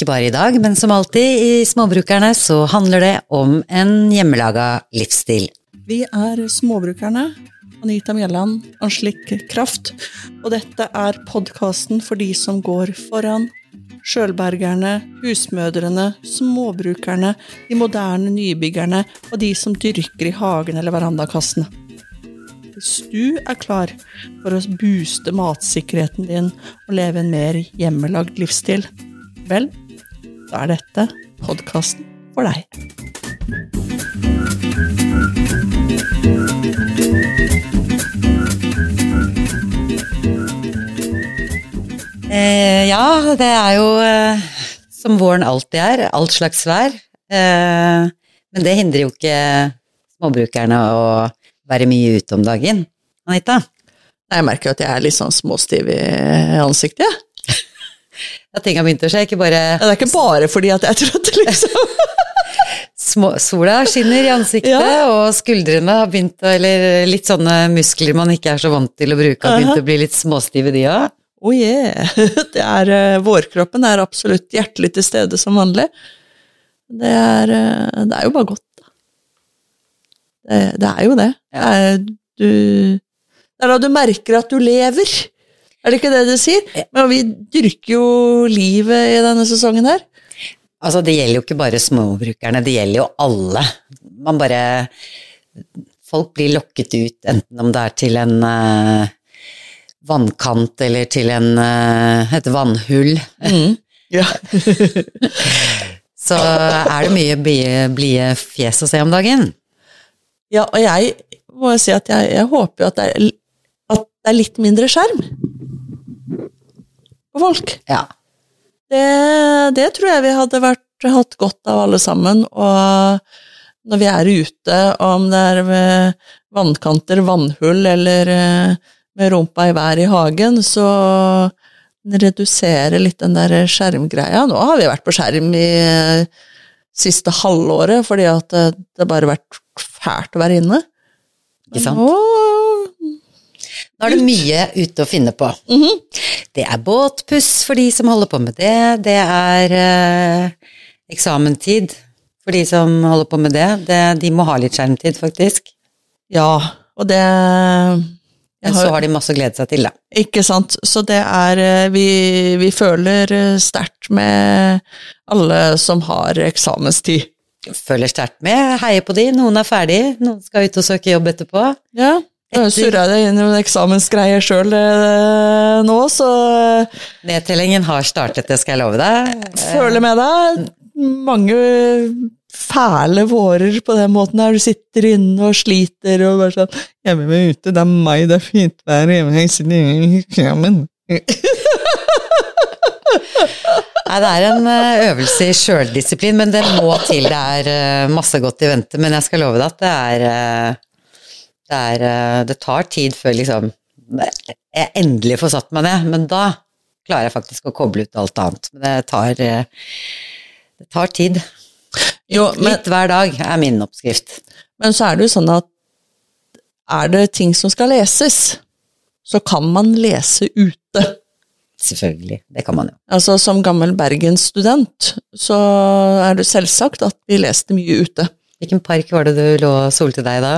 Ikke bare i dag, men som alltid i Småbrukerne så handler det om en hjemmelaga livsstil. Vi er Småbrukerne. Anita Mjelland, Anslik Kraft. Og dette er podkasten for de som går foran. Sjølbergerne, husmødrene, småbrukerne, de moderne nybyggerne og de som dyrker i hagen eller verandakassene. Hvis du er klar for å booste matsikkerheten din og leve en mer hjemmelagd livsstil, vel, da er dette podkasten for deg. Eh, ja, det er jo eh, som våren alltid er, alt slags vær. Eh, men det hindrer jo ikke småbrukerne å være mye ute om dagen. Anita? Jeg merker at jeg er litt sånn småstiv i ansiktet, jeg. Ja, ting har begynt å skje, ikke bare Det er ikke bare fordi at jeg er trøtt, liksom. små, Sola skinner i ansiktet, Ja. og skuldrene har begynt å Eller litt sånne muskler man ikke er så vant til å bruke, har begynt å bli litt småstive, de òg. Oh yeah. Det er, eh, vårkroppen er absolutt hjertelig til stede som vanlig. Det er, eh, det er jo bare godt, da. Det, det er jo det. Det er, du, det er da du merker at du lever. Er det ikke det du sier? Men vi dyrker jo livet i denne sesongen her. Altså, det gjelder jo ikke bare småbrukerne, det gjelder jo alle. Man bare Folk blir lokket ut, enten om det er til en uh, vannkant eller til en, uh, et vannhull. Ja. Så er det mye blide, blide fjes å se om dagen. ja, og jeg må jo si at jeg, jeg håper jo at det, er, at det er litt mindre skjerm på folk. Ja. Det, det tror jeg vi hadde vært, hatt godt av alle sammen. Og når vi er ute, om det er ved vannkanter, vannhull eller eh, med rumpa i været i hagen, så redusere litt den der skjermgreia. Nå har vi vært på skjerm i eh, siste halvåret fordi at det, det bare har vært fælt å være inne. Ikke sant? Nå, Nå er det mye ute å finne på. Det er båtpuss for de som holder på med det. Det er eh, eksamentid for de som holder på med det. det. De må ha litt skjermtid, faktisk. ja, og det Men så har de masse å glede seg til, da. Ikke sant. Så det er eh, Vi, vi føler eh, sterkt med alle som har eksamenstid. Føler sterkt med, heier på de. Noen er ferdig, noen skal ut og søke jobb etterpå. Ja. Surra deg inn i noen eksamensgreier sjøl nå, så eh, Nedtellingen har startet, det skal jeg love deg. føler med deg. Mange fæle vårer på den måten her. Du sitter inne og sliter og bare sånn 'Jeg vil være ute, det er meg, det er fint vær hjemme, jeg sitter inne i eksamen'. Nei, det er en eh, øvelse i sjøldisiplin, men det må til. Det er eh, masse godt i vente, men jeg skal love deg at det er eh, Det, er, eh, det tar tid før liksom jeg endelig får satt meg ned, men da klarer jeg faktisk å koble ut alt annet. Men det tar, eh, det tar tid. Jo, men, Litt hver dag er min oppskrift. men så er det jo sånn at er det ting som skal leses, så kan man lese ute. Selvfølgelig. Det kan man jo. Altså Som gammel Bergen-student så er det selvsagt at vi leste mye ute. Hvilken park var det du lå og solte deg i da?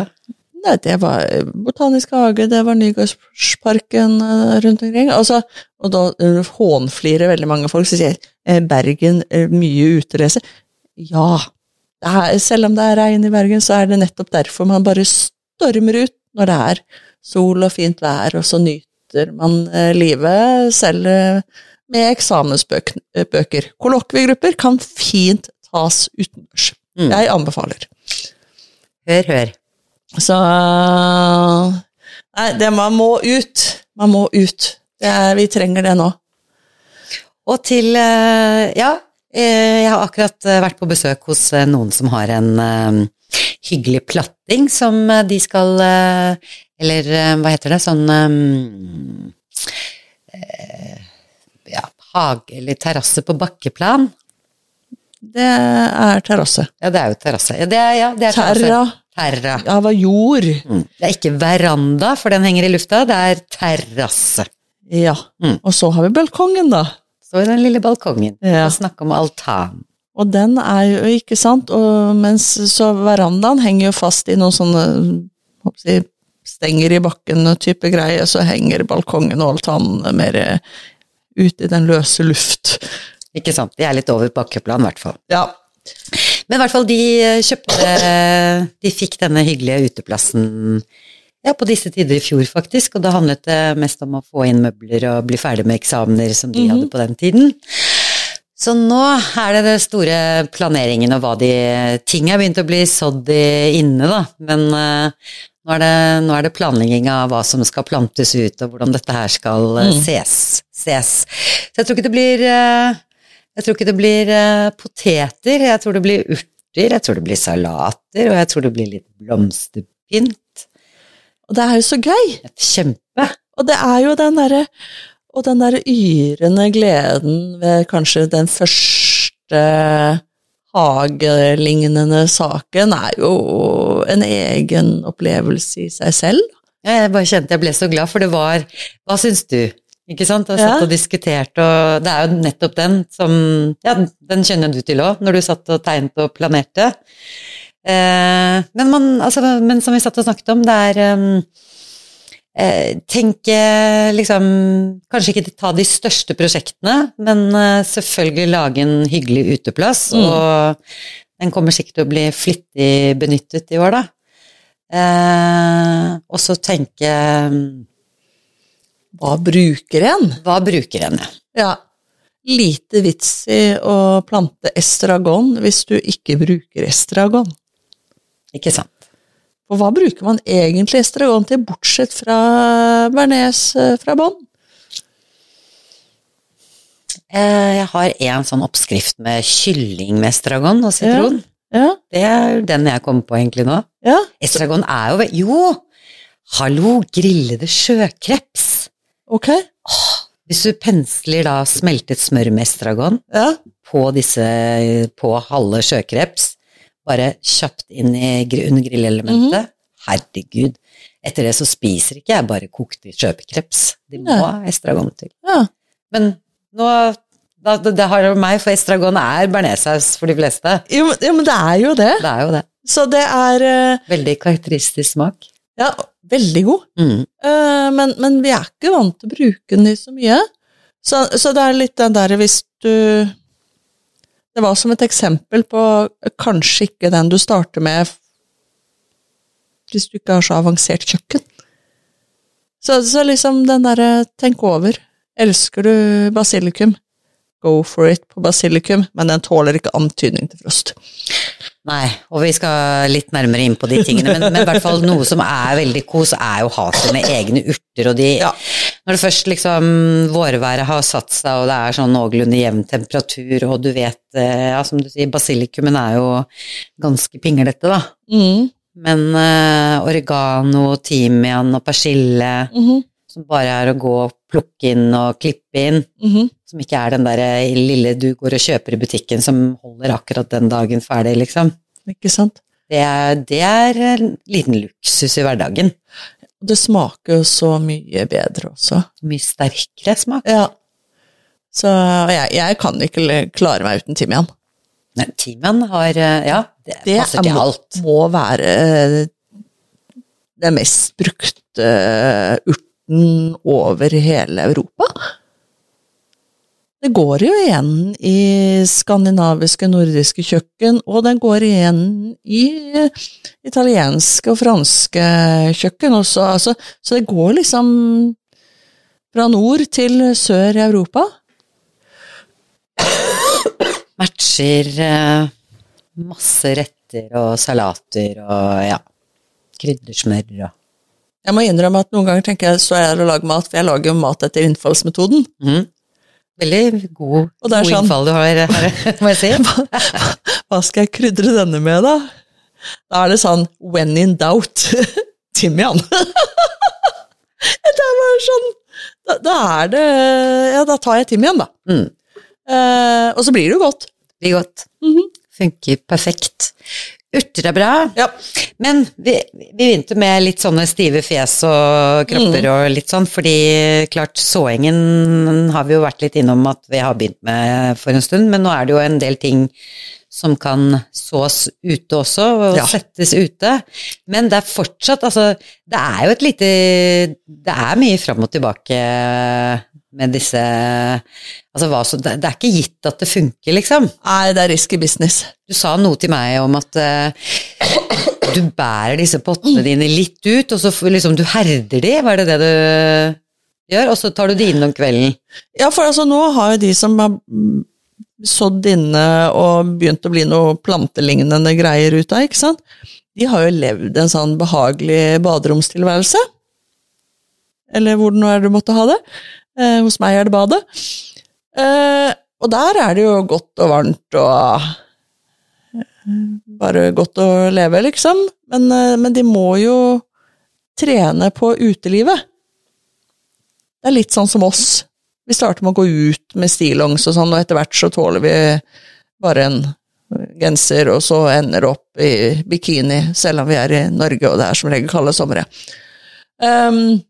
Nei, det var Botanisk hage, det var Nygårdsparken eh, rundt omkring. Altså, og da eh, hånflirer veldig mange folk som sier eh, Bergen, eh, mye utereise. Ja, det er, selv om det er regn i Bergen, så er det nettopp derfor man bare stormer ut når det er sol og fint vær, og så nyter man eh, livet selv eh, med eksamensbøker. Kollokviegrupper kan fint tas utendørs. Mm. Jeg anbefaler. Hør, hør. Så Nei, det man må ut. Man må ut. Det er, vi trenger det nå. Og til eh, Ja, eh, jeg har akkurat eh, vært på besøk hos noen som har en hyggelig platting som de skal Eller hva heter det? Sånn Ja, hage eller terrasse på bakkeplan. Det er terrasse. Ja, det er jo terrasse. Ja, det er, ja, det er terrasse. Terra Terra. av jord. Mm. Det er ikke veranda, for den henger i lufta, det er terrasse. Ja. Mm. Og så har vi balkongen, da. Så er den lille balkongen Ja. og snakke om altan. Og den er jo, ikke sant, og mens så verandaen henger jo fast i noen sånne si, stenger i bakken type greier, så henger balkongen og altanen mer ut i den løse luft. Ikke sant? De er litt over bakkeplan, i hvert fall. Ja. Men i hvert fall, de kjøpte De fikk denne hyggelige uteplassen ja, på disse tider i fjor, faktisk. Og da handlet det mest om å få inn møbler og bli ferdig med eksamener som de hadde på den tiden. Så nå er det den store planeringen og hva de Ting er begynt å bli sådd inne, da. Men eh, nå, er det, nå er det planlegging av hva som skal plantes ut, og hvordan dette her skal eh, ses, ses. Så jeg tror ikke det blir eh, Jeg tror ikke det blir eh, poteter, jeg tror det blir urter, jeg tror det blir salater, og jeg tror det blir litt blomsterpynt. Og det er jo så gøy! Et kjempe. Og det er jo den derre Og den derre yrende gleden ved kanskje den første hagelignende saken er jo en egen opplevelse i seg selv. Jeg bare kjente jeg ble så glad, for det var Hva syns du? Ikke sant? Og satt Ja. og diskutert, og det er jo nettopp den som Ja, den kjenner du til òg, når du satt og tegnet og planerte. Eh, men, man, altså, men som vi satt og snakket om, det er um, eh, Tenke liksom Kanskje ikke ta de største prosjektene, men eh, selvfølgelig lage en hyggelig uteplass. Mm. Og den kommer sikkert til å bli flittig benyttet i år, da. Eh, og så tenke um, Hva bruker en? Hva bruker en? Ja. Lite vits i å plante estragon hvis du ikke bruker estragon. Ikke sant? Og hva bruker man egentlig estragon til, bortsett fra bearnés eh, fra bånn? Eh, jeg har en sånn oppskrift med kylling med estragon og sitron. Ja, Det er den jeg kommer på egentlig nå. ja. Estragon er jo Jo! Hallo, grillede sjøkreps! Ok. Hvis du pensler da smeltet smør med estragon Ja. på disse på halve sjøkreps, bare kjapt inn i, under grillelementet, herregud. Etter det så spiser ikke jeg bare kokte sjøkreps. De må ha estragon til. ja. Men nå da, det, har meg, for estragon er bearnéssaus for de fleste. Jo, jo, men det er jo det. Det er jo det. Så det er uh... Veldig karakteristisk smak. Ja, veldig god. Mm. Uh, men, men vi er ikke vant til å bruke den i så mye. Så, så det er litt den derre hvis du Det var som et eksempel på kanskje ikke den du starter med hvis du ikke har så avansert kjøkken. Så, så liksom den derre tenk over. Elsker du basilikum? Go for it på basilikum, men den tåler ikke antydning til frost. Nei, og vi skal litt nærmere inn på de tingene, men, men i hvert fall noe som er veldig kos, er jo å ha sine egne urter, og de Ja. Når det først liksom vårværet har satt seg, og det er sånn noenlunde jevn temperatur, og du vet, eh, ja, som du sier, basilikumen er jo ganske pinglete, da. Mm. Men uh, oregano, timian og persille, Mhm. Som bare er å gå og plukke inn og klippe inn, Mhm. som ikke er den der lille du går og kjøper i butikken som holder akkurat den dagen ferdig, liksom. Ikke sant? Det er, det er en liten luksus i hverdagen. Det smaker jo så mye bedre også. Mye sterkere smak. Ja. Så jeg, jeg kan ikke klare meg uten timian. Nei, Timian har eh, Ja, det, Det passer til må, alt. må være det mest brukte eh, urten over hele Europa. Det går jo igjen i skandinaviske, nordiske kjøkken, og den går igjen i italienske og franske kjøkken også. Altså, så det går liksom fra nord til sør i Europa. Matcher eh, masse retter og salater og ja, kryddersmør og Jeg må innrømme at noen ganger tenker jeg så er det å lage mat, for jeg lager jo mat etter innfallsmetoden. Mm. Veldig god, god sånn- innfall du har her, må jeg si. Hva skal jeg krydre denne med, da? Da er det sånn when in doubt, timian. det er bare sånn da, da er det Ja, da tar jeg timian, da. Mm. Eh, og så blir det jo godt. Det Blir godt. Mhm. Funker perfekt. Urter er bra, Ja. men vi, vi begynte med litt sånne stive fjes og kropper og litt sånn, fordi klart såingen har vi jo vært litt innom at vi har begynt med for en stund, men nå er det jo en del ting som kan sås ute også, og Ja. settes ute. Men det er fortsatt, altså, det er jo et lite Det er mye fram og tilbake med disse Altså hva så Det er ikke gitt at det funker, liksom. Nei, det er risky business. Du sa noe til meg om at uh, du bærer disse pottene dine litt ut, og så liksom du herder de, var det det du gjør? Og så tar du de inn om kvelden. Ja, for altså nå har jo de som har sådd inne og begynt å bli noe plantelignende greier ut av, ikke sant, de har jo levd en sånn behagelig baderomstilværelse. Eller hvor det nå er du måtte ha det. Eh, hos meg er det badet. Eh, og der er det jo godt og varmt og eh, bare godt å leve, liksom. Men, men de må jo trene på utelivet. Det er litt sånn som oss. Vi starter med å gå ut med stillongs og sånn, og etter hvert så tåler vi bare en genser, og så ender opp i bikini, selv om vi er i Norge, og det er som regel kalde somre. Um,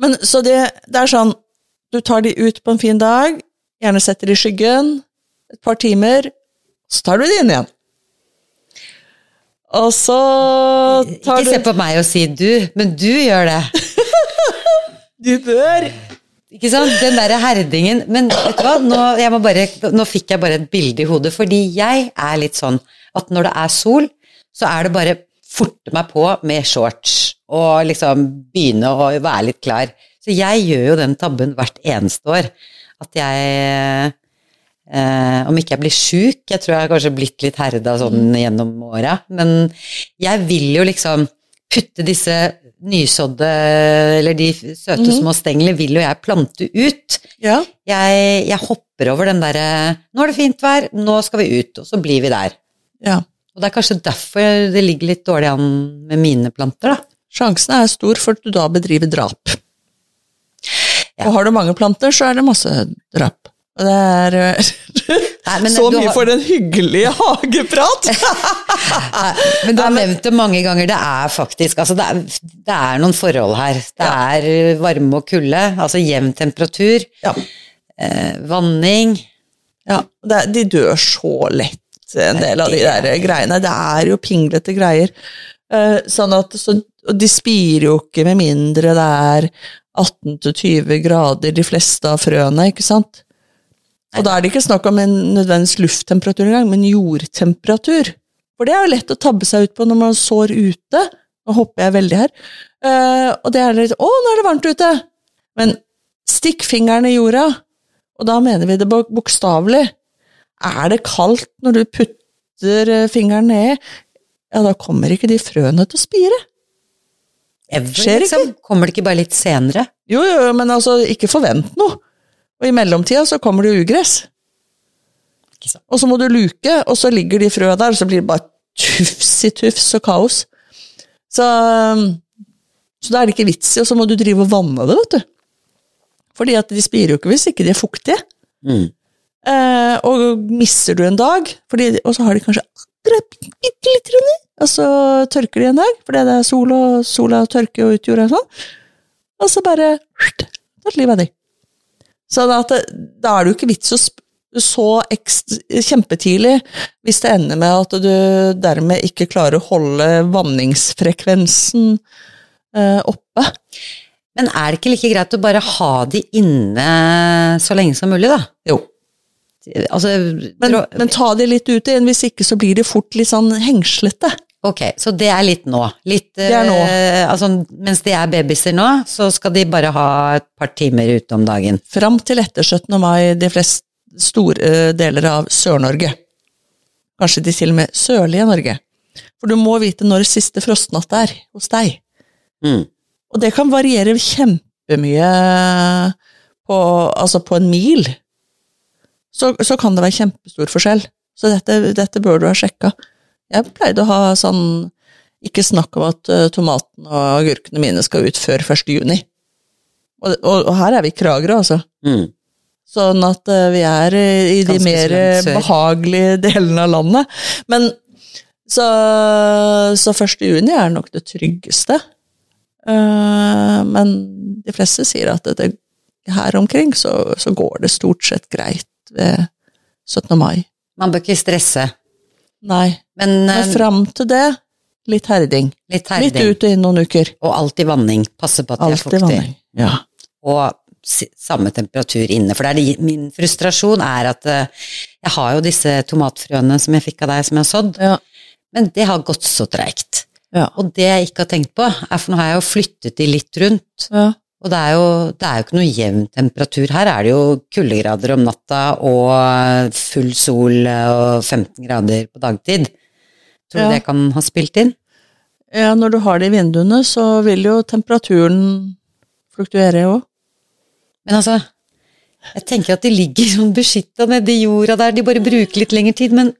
men så det, det er sånn, du tar de ut på en fin dag, gjerne setter de i skyggen, et par timer, så tar du de inn igjen. Og så tar Ikke se på meg og si du, men du gjør det. Du bør! Ikke sant? Den derre herdingen. Men vet du hva, nå, bare, nå fikk jeg bare et bilde i hodet, fordi jeg er litt sånn at når det er sol, så er det bare forte meg på med shorts og liksom begynne å være litt klar. Så jeg gjør jo den tabben hvert eneste år. At jeg Eh, om ikke jeg blir sjuk, jeg tror jeg har kanskje blitt litt herda sånn gjennom åra, men jeg vil jo liksom putte disse nysådde, eller de søte små stenglene, vil jo jeg plante ut. Ja. Jeg, jeg hopper over den derre 'nå er det fint vær, nå skal vi ut', og så blir vi der. ja. Og det er kanskje derfor det ligger litt dårlig an med mine planter, da. Sjansen er stor for at du da bedriver drap. Ja. Og har du mange planter, så er det masse drap. Og det er Nei, men Så mye har- for den hyggelige hageprat! Men du har nevnt det mange ganger, det er faktisk altså det, er, det er noen forhold her. Det Ja. er eh, varme og kulde, altså jevn temperatur, Ja. eh, vanning ja det, de dør så lett, en del av de der greiene. Det er jo pinglete greier. Eh, Sånn at, så, og de spirer jo ikke med mindre det er 18-20 grader, de fleste av frøene, ikke sant? Og da er det ikke snakk om en nødvendigvis lufttemperatur engang, men jordtemperatur. For det er jo lett å tabbe seg ut på når man sår ute. Nå hopper jeg veldig her. Uh, og det er litt Å, nå er det varmt ute! Men stikk fingeren i jorda, og da mener vi det bok- bokstavelig. Er det kaldt når du putter eh, fingeren nedi, ja, da kommer ikke de frøene til å spire. Ever, Skjer ikke. liksom. Kommer det ikke bare litt senere? Jo, jo, jo, men altså, ikke forvent noe. Og i mellomtida så kommer det ugress. Og så må du luke, og så ligger de frøa der, og så blir det bare tufs i tufs og kaos. Så, um, så da er det ikke vits i, og så må du drive og vanne det, vet du. Fordi at de spirer jo ikke hvis ikke de er fuktige. Eh, og misser du en dag, fordi, og så har de kanskje akkurat bitte litt rundt, og så tørker de en dag, fordi det er sol og sola tørker jo ut jorda og sånn, og så bare tatt livet av de. At da er det jo ikke vits å så kjempetidlig hvis det ender med at du dermed ikke klarer å holde vanningsfrekvensen eh, oppe. Men er det ikke like greit å bare ha de inne så lenge som mulig, da? Jo. Altså, Men, men ta de litt ut igjen, hvis ikke så blir de fort litt sånn hengslete. Ok, så det er litt nå. Litt, Det er nå. eh, altså, mens de er babyer nå, så skal de bare ha et par timer ute om dagen. Fram til etter 17. mai de fleste store eh, deler av Sør-Norge. Kanskje de til og med sørlige Norge. For du må vite når siste frostnatt er hos deg. Mm. Og det kan variere kjempemye på, altså på en mil. Så, så kan det være kjempestor forskjell. Så dette, dette bør du ha sjekka. Jeg pleide å ha sånn Ikke snakk om at eh, tomatene og agurkene mine skal ut før 1. juni. Og, og, og her er vi i Kragerø, altså. Mm. Sånn at eh, vi er eh, i de Ganske mer behagelige delene av landet. Men Så, så 1. juni er nok det tryggeste. Uh, men de fleste sier at det, her omkring så, så går det stort sett greit ved 17. mai. Man bør ikke stresse. Nei. Men, Men eh, fram til det, litt herding. litt Litt herding. ut og inn noen uker. Og alltid vanning. Passe på at de er Alltid fuktige. vanning. Ja. og samme temperatur inne. For det er det, min frustrasjon er at eh, jeg har jo disse tomatfrøene som jeg fikk av deg, som jeg har sådd, Ja. men det har gått så treigt. Ja. Og det jeg ikke har tenkt på, er for nå har jeg jo flyttet de litt rundt, ja. Og det er jo, det er jo ikke noe jevn temperatur. Her er det jo kuldegrader om natta og full sol og 15 grader på dagtid. Tror du Ja. det kan ha spilt inn? Ja, når du har det i vinduene, så vil jo temperaturen fluktuere òg. Men altså, jeg tenker at de ligger sånn beskytta nedi jorda der, de bare bruker litt lengre tid, men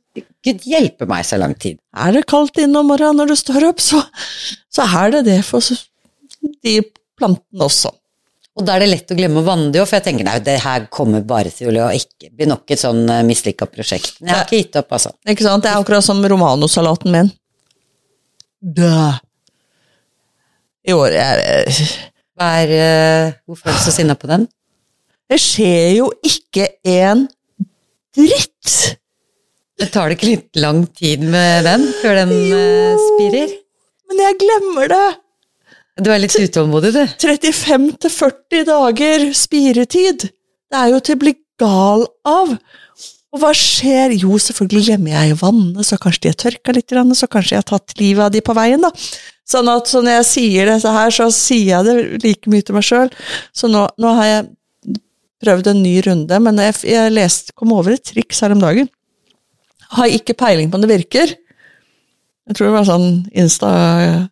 gud hjelpe meg så lang tid. Er det kaldt inne om morgenen når du står opp, så, så er det det for de plantene også. Og da er det lett å glemme å vanne det òg, for jeg tenker nei, det her kommer bare til å ikke bli nok et sånn mislykka prosjekt. Men jeg har ikke gitt opp, altså. Ikke sant? Det er akkurat som romanosalaten min. Dø. I år er Hva er, eh, hvorfor er du så sinna på den? Det skjer jo ikke en dritt! Det tar det ikke litt lang tid med den, før den jo, spirer? Men jeg glemmer det! Du er litt utålmodig, du. 35 til 40 dager spiretid. Det er jo til å bli gal av. Og hva skjer? Jo, selvfølgelig glemmer jeg i vannet, så kanskje de har tørka litt, så kanskje jeg har tatt livet av de på veien, da. Sånn at så når jeg sier dette her, så sier jeg det like mye til meg sjøl. Så nå, nå har jeg prøvd en ny runde, men jeg, jeg leste, kom over et triks her om dagen. Har ikke peiling på om det virker. Jeg tror det var sånn Instagram-video,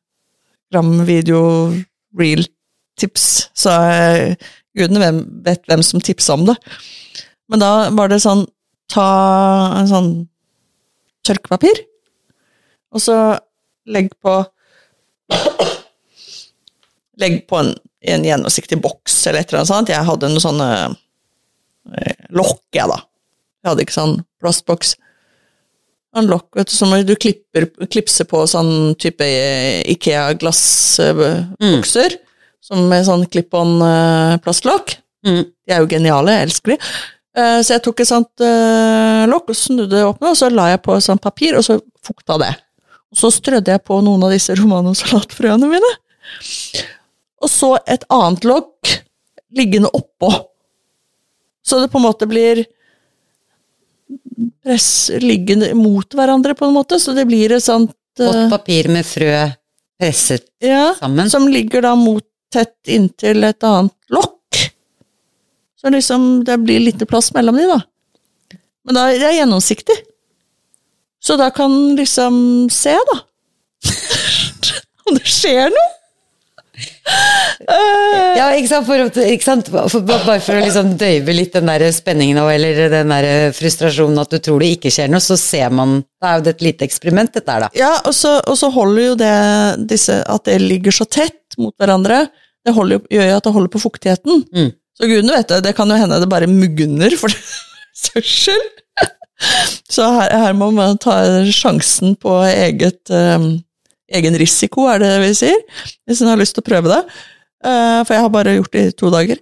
real-tips, så eh, gudene vet hvem som tipsa om det. Men da var det sånn Ta en sånn tørkepapir, og så legg på Legg på en, en gjennomsiktig boks eller et eller annet sånt. Jeg hadde noen sånne eh, lokk, jeg, da. Jeg hadde ikke sånn plastboks. En lokk vet du, som du klipper, klipser på sånn type Ikea-glassbokser. Som med sånn klipp-on-plastlokk. Mm. De er jo geniale, jeg elsker de. Eh, Så jeg tok et sånt eh, lokk og snudde det med, og så la jeg på et sånt papir, og så fukta det. Og så strødde jeg på noen av disse romanosalatfrøene mine. Og så et annet lokk liggende oppå. Så det på en måte blir press liggende mot hverandre, på en måte, så det blir et sånt eh, Vått papir med frø presset ja, sammen. som ligger da mot tett inntil et annet lokk. Så liksom det blir lite plass mellom de, da. Men da det er gjennomsiktig. Så da kan liksom se, da. Om det skjer noe. Eh, Ja, ikke sant? For, ikke sant? For, bare for å liksom døyve litt den der spenningen eller den der frustrasjonen at du tror det ikke skjer noe, så ser man Det er jo et lite eksperiment, dette her, da. Ja, og så, og så holder jo det disse, At det ligger så tett mot hverandre, det holder, gjør jo at det holder på fuktigheten. Mm. Så gudene vet det, det kan jo hende det bare mugner for sørsel. Så her, her må man ta sjansen på eget, eh, egen risiko, er det vi sier, hvis en har lyst til å prøve det. Eh, for jeg har bare gjort det i to dager.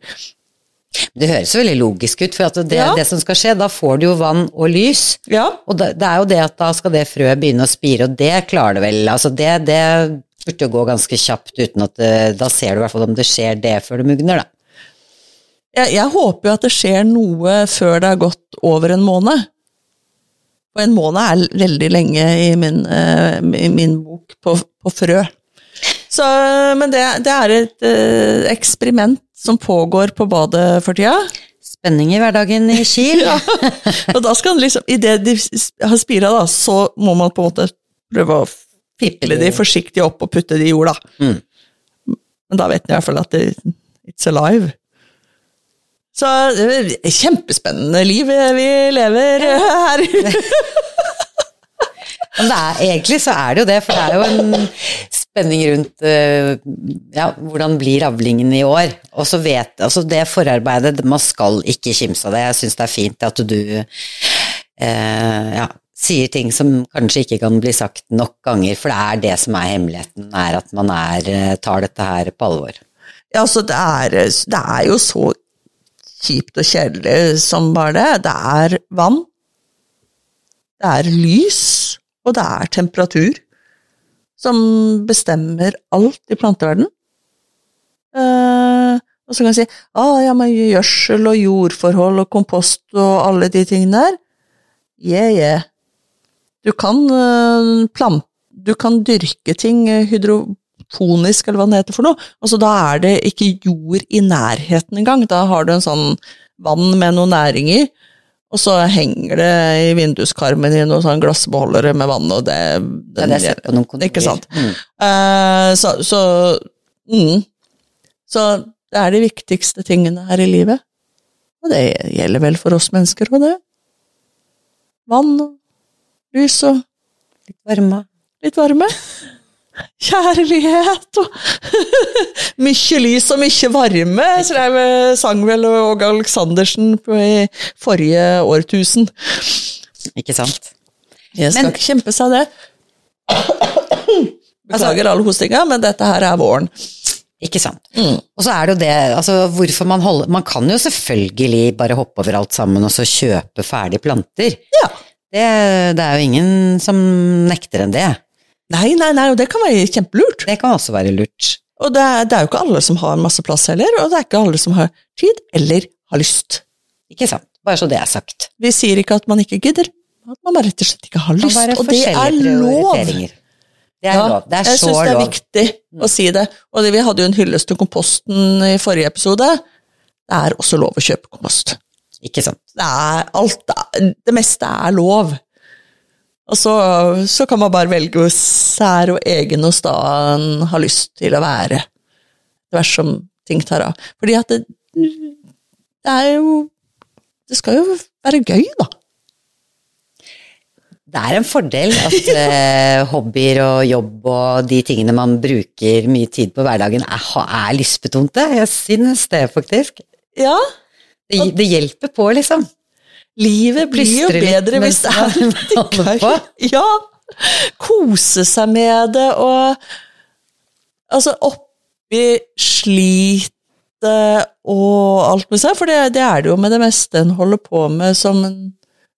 Det høres jo veldig logisk ut, for at det, Ja. det som skal skje, da får du jo vann og lys. Ja, Og det, det er jo det at da skal det frøet begynne å spire, og det klarer det vel. Altså det, det burde jo gå ganske kjapt uten at det, Da ser du i hvert fall om det skjer det før det mugner, da. jeg, jeg håper jo at det skjer noe før det har gått over en måned. Og en måned er veldig lenge i min, uh, i min bok på, på frø. Så, men det, det er et uh, eksperiment som pågår på badet for tida. Spenning i hverdagen i Kiel. Ja. Og da skal liksom, idet de har spira, da, så må man på en måte prøve å fiple de forsiktig opp og putte de i jorda. Mm. Men da vet en i hvert fall at det, it's alive. Så kjempespennende liv vi lever her. Men det er, egentlig så er det jo det, for det er jo en spenning rundt eh, ja, hvordan blir avlingen i år. Og så vet altså det forarbeidet, man skal ikke kimse av det. Jeg syns det er fint at du eh, ja, sier ting som kanskje ikke kan bli sagt nok ganger, for det er det som er hemmeligheten, er at man er, eh, tar dette her på alvor. Ja, altså, det er, det er jo så kjipt og kjedelig som bare det. Det er vann, det er lys, og det er temperatur som bestemmer alt i planteverden. Eh, og så kan jeg si ah, ja, men gjødsel og jordforhold og kompost og alle de tingene der. Yeah, yeah. Du kan eh, plant, du kan dyrke ting eh, hydroponisk, eller hva det heter for noe. Altså, da er det ikke jord i nærheten engang. Da har du en sånn vann med noe næring i, og så henger det i vinduskarmen i noen sånn glassbeholdere med vann, og det, Det er det er. Ikke sant. Mm. Uh, så så, mm. så det er de viktigste tingene her i livet. Og det gjelder vel for oss mennesker òg, det. Vann og lys og Litt varme. litt varme. Kjærlighet og Mye lys og mye varme, skrev Sangvel og Aleksandersen i forrige årtusen. Ikke sant? Jeg skal Men- ikke kjempe seg det. Beklager all hostinga, men dette her er våren. Ikke sant. Mm. Og så er det jo det, altså hvorfor man holder Man kan jo selvfølgelig bare hoppe over alt sammen og så kjøpe ferdige planter. Ja. Det, det er jo ingen som nekter enn det. Nei, nei, nei, og det kan være kjempelurt. Det kan også være lurt. Og det er, det er jo ikke alle som har masse plass heller, og det er ikke alle som har tid eller har lyst. Ikke sant. Bare så det er sagt. Vi sier ikke at man ikke gidder, at man bare rett og slett ikke har lyst, og det er lov. Det er Ja, lov. Det er jeg så syns det er viktig viktig å si det. Og det, vi hadde jo en hyllest til komposten i forrige episode. Det er også lov å kjøpe kompost. Ikke sant. Det er alt Det meste er lov. Og så, så kan man bare velge hvor sær og egen og sta en har lyst til å være. Tvers som ting tar av. Fordi at det, det er jo Det skal jo være gøy, da. Det er en fordel at eh, hobbyer og jobb og de tingene man bruker mye tid på hverdagen, er, er lystbetonte. Jeg synes det, faktisk. Ja, Det, det hjelper på, liksom. Livet blir jo bedre hvis det er litt gøy. Ja. Kose seg med det og Altså, oppi slitet og alt med seg, for det, det er det jo med det meste en holder på med som en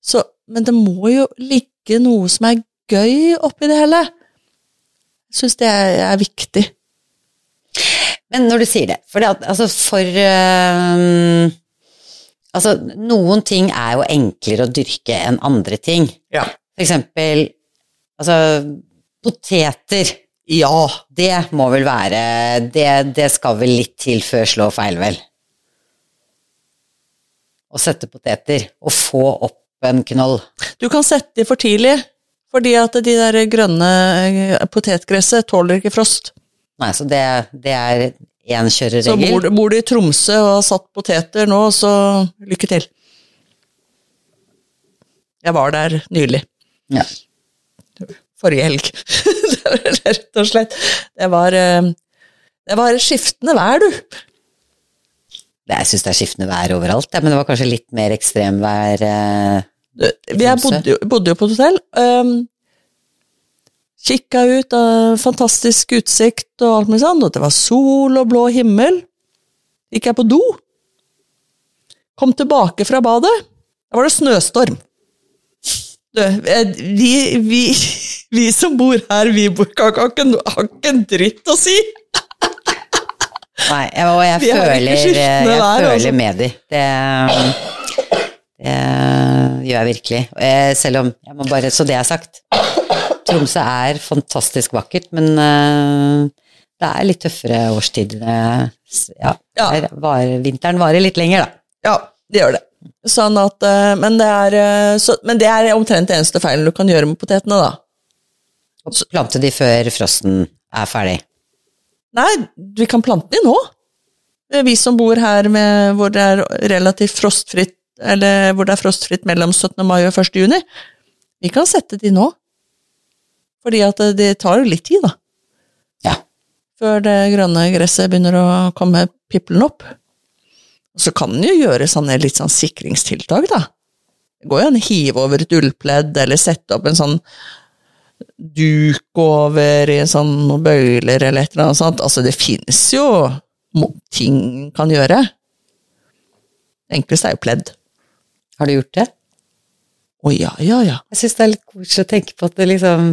så, Men det må jo ligge noe som er gøy oppi det hele. Jeg syns det er, er viktig. Men når du sier det, for det altså for eh, Altså, noen ting er jo enklere å dyrke enn andre ting. Ja. For eksempel, altså, poteter. Ja. Det må vel være Det, det skal vel litt til før slå feil, vel? Å sette poteter, og få opp en knoll. Du kan sette de for tidlig, fordi at de der grønne eh, potetgresset tåler ikke frost. Nei, så det, det er én Så bor, bor du i Tromsø og har satt poteter nå, så lykke til. Jeg var der nylig. Ja. Forrige helg. rett og slett. Det var, eh, det var skiftende vær, du. Jeg syns det er skiftende vær overalt, ja, men det var kanskje litt mer ekstremvær eh, Vi bodde, jo- bodde jo på et hotell. Um, kikka ut, av fantastisk utsikt og alt mulig sånn, og det var sol og blå himmel. Gikk jeg på do. Kom tilbake fra badet. Da var det snøstorm. Du, eh, vi, vi, vi som bor her, vi bor, har, ikke, har ikke en dritt å si. Nei, jeg- og jeg føler, jeg der, føler altså. med de. Det, det gjør jeg virkelig. Eh, Selv om jeg må bare Så det er sagt. Tromsø er fantastisk vakkert, men uh, det er litt tøffere årstid. Ja, Ja. var, vinteren varer litt lenger, da. Ja, det gjør det. Sånn at, uh, men, det er, eh, så, men det er omtrent det eneste feilen du kan gjøre med potetene, da. Og plante de før frosten er ferdig. Nei, vi kan plante de nå. Vi som bor her med, hvor det er relativt frostfritt, eller hvor det er frostfritt mellom 17. mai og 1. juni, vi kan sette de nå. Fordi at det, tar jo litt tid, da. Ja. Før det grønne gresset begynner å komme piplende opp. Så kan en jo gjøre sånne litt sånn sikringstiltak, da. Det går jo an å hive over et ullpledd, eller sette opp en sånn duk over i en sånn noen bøyler eller et eller annet sånt. Altså, det finnes jo ting en kan gjøre. Det enkleste er jo pledd. Har du gjort det? Å ja, ja, ja. Jeg syns det er litt koselig å tenke på at du liksom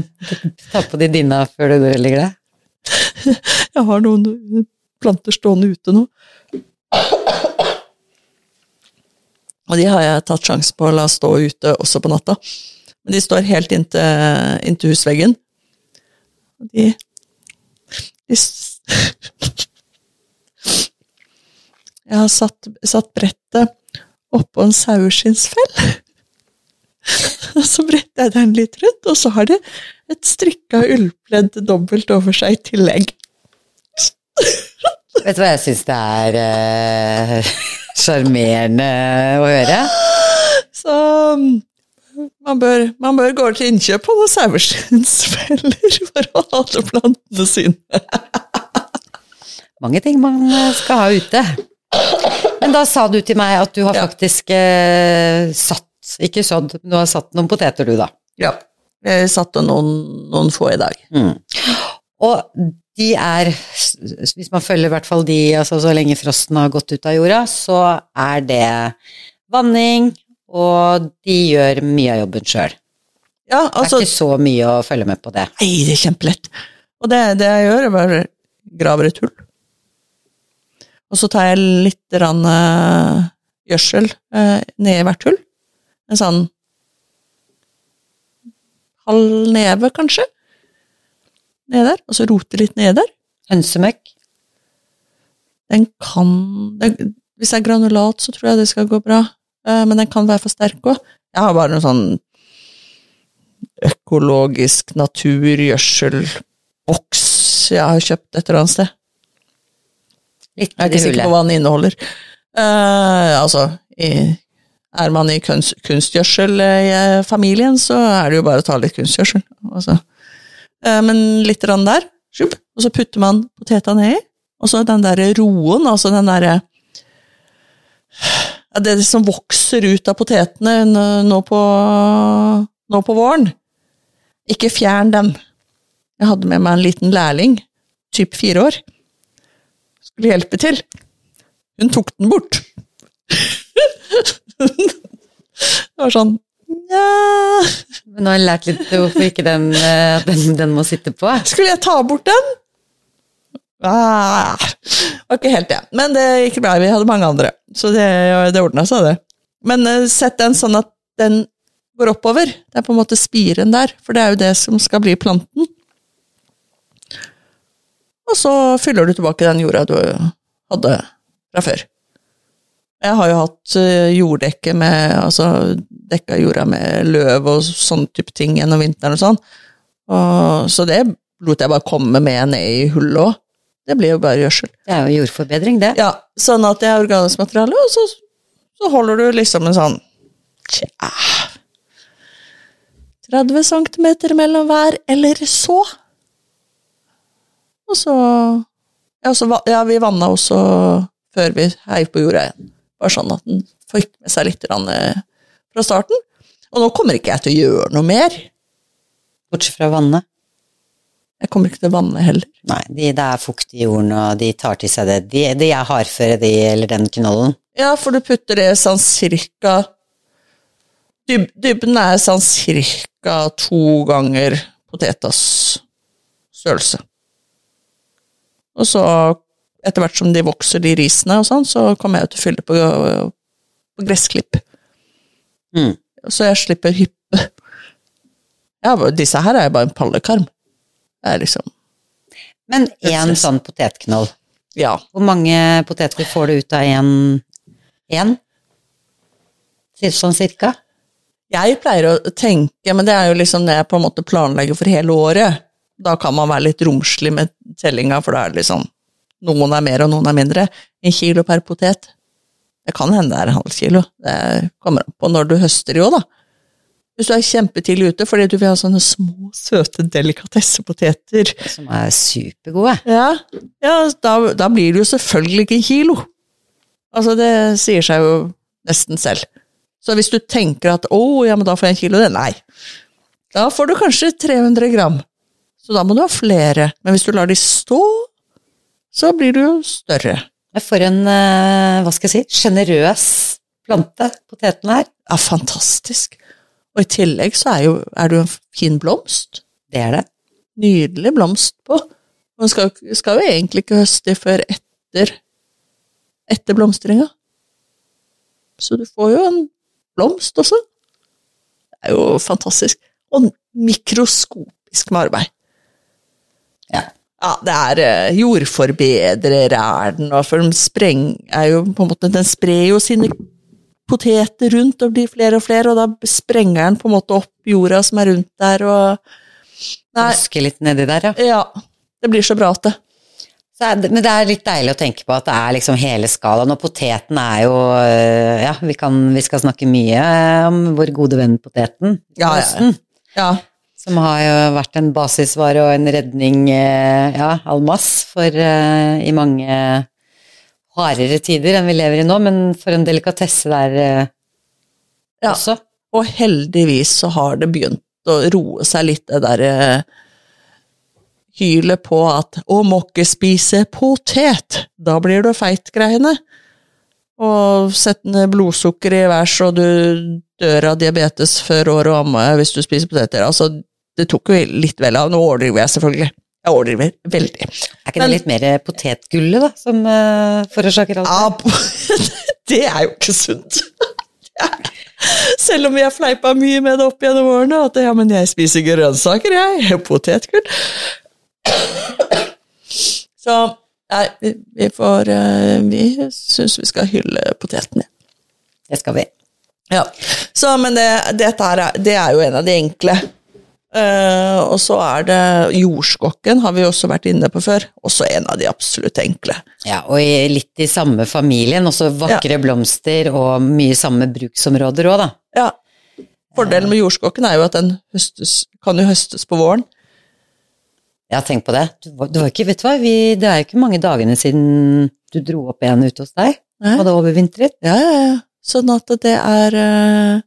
tar på de dina før du går og legger deg. Jeg har noen planter stående ute nå. Og de har jeg tatt sjansen på å la stå ute også på natta. Men de står helt inntil, inntil husveggen. Og de, de s- Jeg har satt, satt brettet oppå en saueskinnsfell. Og så bretter jeg den litt rundt, og så har det et strikka ullpledd dobbelt over seg i tillegg. Vet du hva jeg syns det er sjarmerende uh, å høre? Så man bør, man bør gå til innkjøp på noen saueskinnsfeller for å hate plantene sine. Mange ting man eh, skal ha ute. Men da sa du til meg at du har Ja. faktisk eh, satt, ikke sådd, du har satt noen poteter du, da. Ja. Jeg satte noen, noen få i dag. Og de er, hvis man følger i hvert fall de, altså så lenge frosten har gått ut av jorda, så er det vanning, og de gjør mye av jobben sjøl. Ja, Det er altså ikke så mye å følge med på det. Nei, det er kjempelett. Og det, det jeg gjør, er bare graver et hull. Og så tar jeg litt rann, eh, gjødsel uh, ned i hvert hull. En sånn halv neve, kanskje. Ned der. Og så rote litt ned der. Hønsemøkk. Den kan den, Hvis det er granulat, så tror jeg det skal gå bra. Eh, men den kan være for sterk òg. Jeg har bare noe sånn økologisk naturgjødselboks jeg har kjøpt et eller annet sted. Litt Jeg er ikke sikker på hva den inneholder. Uh, altså, i, er man i kunst, kunstgjødselfamilien, så er det jo bare å ta litt kunstgjødsel. Altså. Eh, men litt rann der, og så putter man poteta nedi, og så den der roen, altså den derre Det som vokser ut av potetene nå på, nå på våren. Ikke fjern den. Jeg hadde med meg en liten lærling, typ fire år skulle hjelpe til. Hun tok den bort. det var sånn Nja Men nå har jeg lært litt hvorfor ikke den, eh, den, den må sitte på. Skulle jeg ta bort den? Ah, var ikke helt det. Men det gikk bra. Vi hadde mange andre, så det, det ordna seg, det. Men eh, sett den sånn at den går oppover. Det er på en måte spiren der, for det er jo det som skal bli planten. Og så fyller du tilbake den jorda du hadde fra før. Jeg har jo hatt eh, jorddekke med Altså dekka jorda med løv og sånne type ting gjennom vinteren og sånn. Og, så det lot jeg bare komme med ned i hullet òg. Det blir jo bare gjødsel. Det er jo jordforbedring, det. Ja, sånn at det er organisk materiale, og så, så holder du liksom en sånn tja 30 cm mellom hver, eller så. Og så Ja, så, ja vi vanna også før vi heiv på jorda igjen. Bare sånn at den fikk med seg litt eh, fra starten. Og nå kommer ikke jeg til å gjøre noe mer. Bortsett fra vannet. Jeg kommer ikke til å vanne heller. Nei, de, det er fukt i jorden, og de tar til seg det. De, de er hardføre, de, eller den knollen. Ja, for du putter det sånn cirka dyb, Dybden er sånn cirka to ganger potetas størrelse. Og så, etter hvert som de vokser, de risene og sånn, så kommer jeg til å fylle på, på gressklipp. Mm. Så jeg slipper hyppe. Ja, disse her er jo bare en pallekarm. Det er liksom Men én sånn potetknoll, Ja. hvor mange poteter får du ut av én? Sånn cirka? Jeg pleier å tenke, men det er jo liksom det jeg på en måte planlegger for hele året. Da kan man være litt romslig med tellinga, for da er det liksom Noen er mer, og noen er mindre. En kilo per potet. Det kan hende det er en halv kilo. Det kommer an på når du høster jo, da. Hvis du er kjempetidlig ute fordi du vil ha sånne små, søte delikatessepoteter, Som er supergode. ja, ja da, da blir det jo selvfølgelig ikke en kilo. Altså, det sier seg jo nesten selv. Så hvis du tenker at å, ja, men da får jeg en kilo det, nei. Da får du kanskje 300 gram. Så da må du ha flere. Men hvis du lar de stå, så blir du jo større. For en, eh, hva skal jeg si, sjenerøs plante poteten er. Ja, fantastisk. Og i tillegg så er, jo, er det jo en fin blomst. Det er det. Nydelig blomst på. Man skal, skal jo egentlig ikke høste før etter, etter blomstringa. Så du får jo en blomst også. Det er jo fantastisk. Og mikroskopisk med arbeid. Ja. Ja, det er eh, jordforbedrer er den, for den spreng jo måte Den sprer jo sine poteter rundt og blir flere og flere, og da sprenger den på en måte opp jorda som er rundt der, og Nei, litt nedi der, ja. ja. Det blir så bra at det. Så det, men det er litt deilig å tenke på at det er liksom hele skalaen, og poteten er jo øh, Ja, vi, kan, vi skal snakke mye om vår gode venn poteten. Ja, ja, ja. Som har jo vært en basisvare og en redning, øh, ja, all mass, for uh, i mange hardere tider enn vi lever i nå, men for en delikatesse der uh, Ja. også. Og heldigvis så har det begynt å roe seg litt, det derre hylet på at 'å, må ikke spise potet', da blir du feit-greiene. Og sette ned blodsukkeret i værs, og du dør av diabetes før året og amme hvis du spiser poteter. Altså, det tok jo litt vel av. Nå overdriver jeg selvfølgelig. Jeg overdriver veldig. Er ikke Men- det litt mer potetgullet, da, som uh, forårsaker alt? Ja, det er jo ikke sunt. Selv om vi har fleipa mye med det opp gjennom årene, at ja, men jeg spiser grønnsaker, jeg. Potetgull. Så nei, vi- vi får eh, Vi syns vi skal hylle potetene. Det skal vi. Ja. Så, men det, dette her, er- det er jo en av de enkle. Eh, og så er det jordskokken, har vi også vært inne på før. Også en av de absolutt enkle. Ja, og i, litt i samme familien, også vakre blomster og mye samme bruksområder òg, da. Ja. Fordelen med jordskokken er jo at den høstes, kan jo høstes på våren. Ja, tenk på det. Du, du var ikke, vet du hva, vi, det er jo ikke mange dagene siden du dro opp en ute hos deg. Nei. Hadde overvintret. Ja, ja, ja. Sånn at det er uh,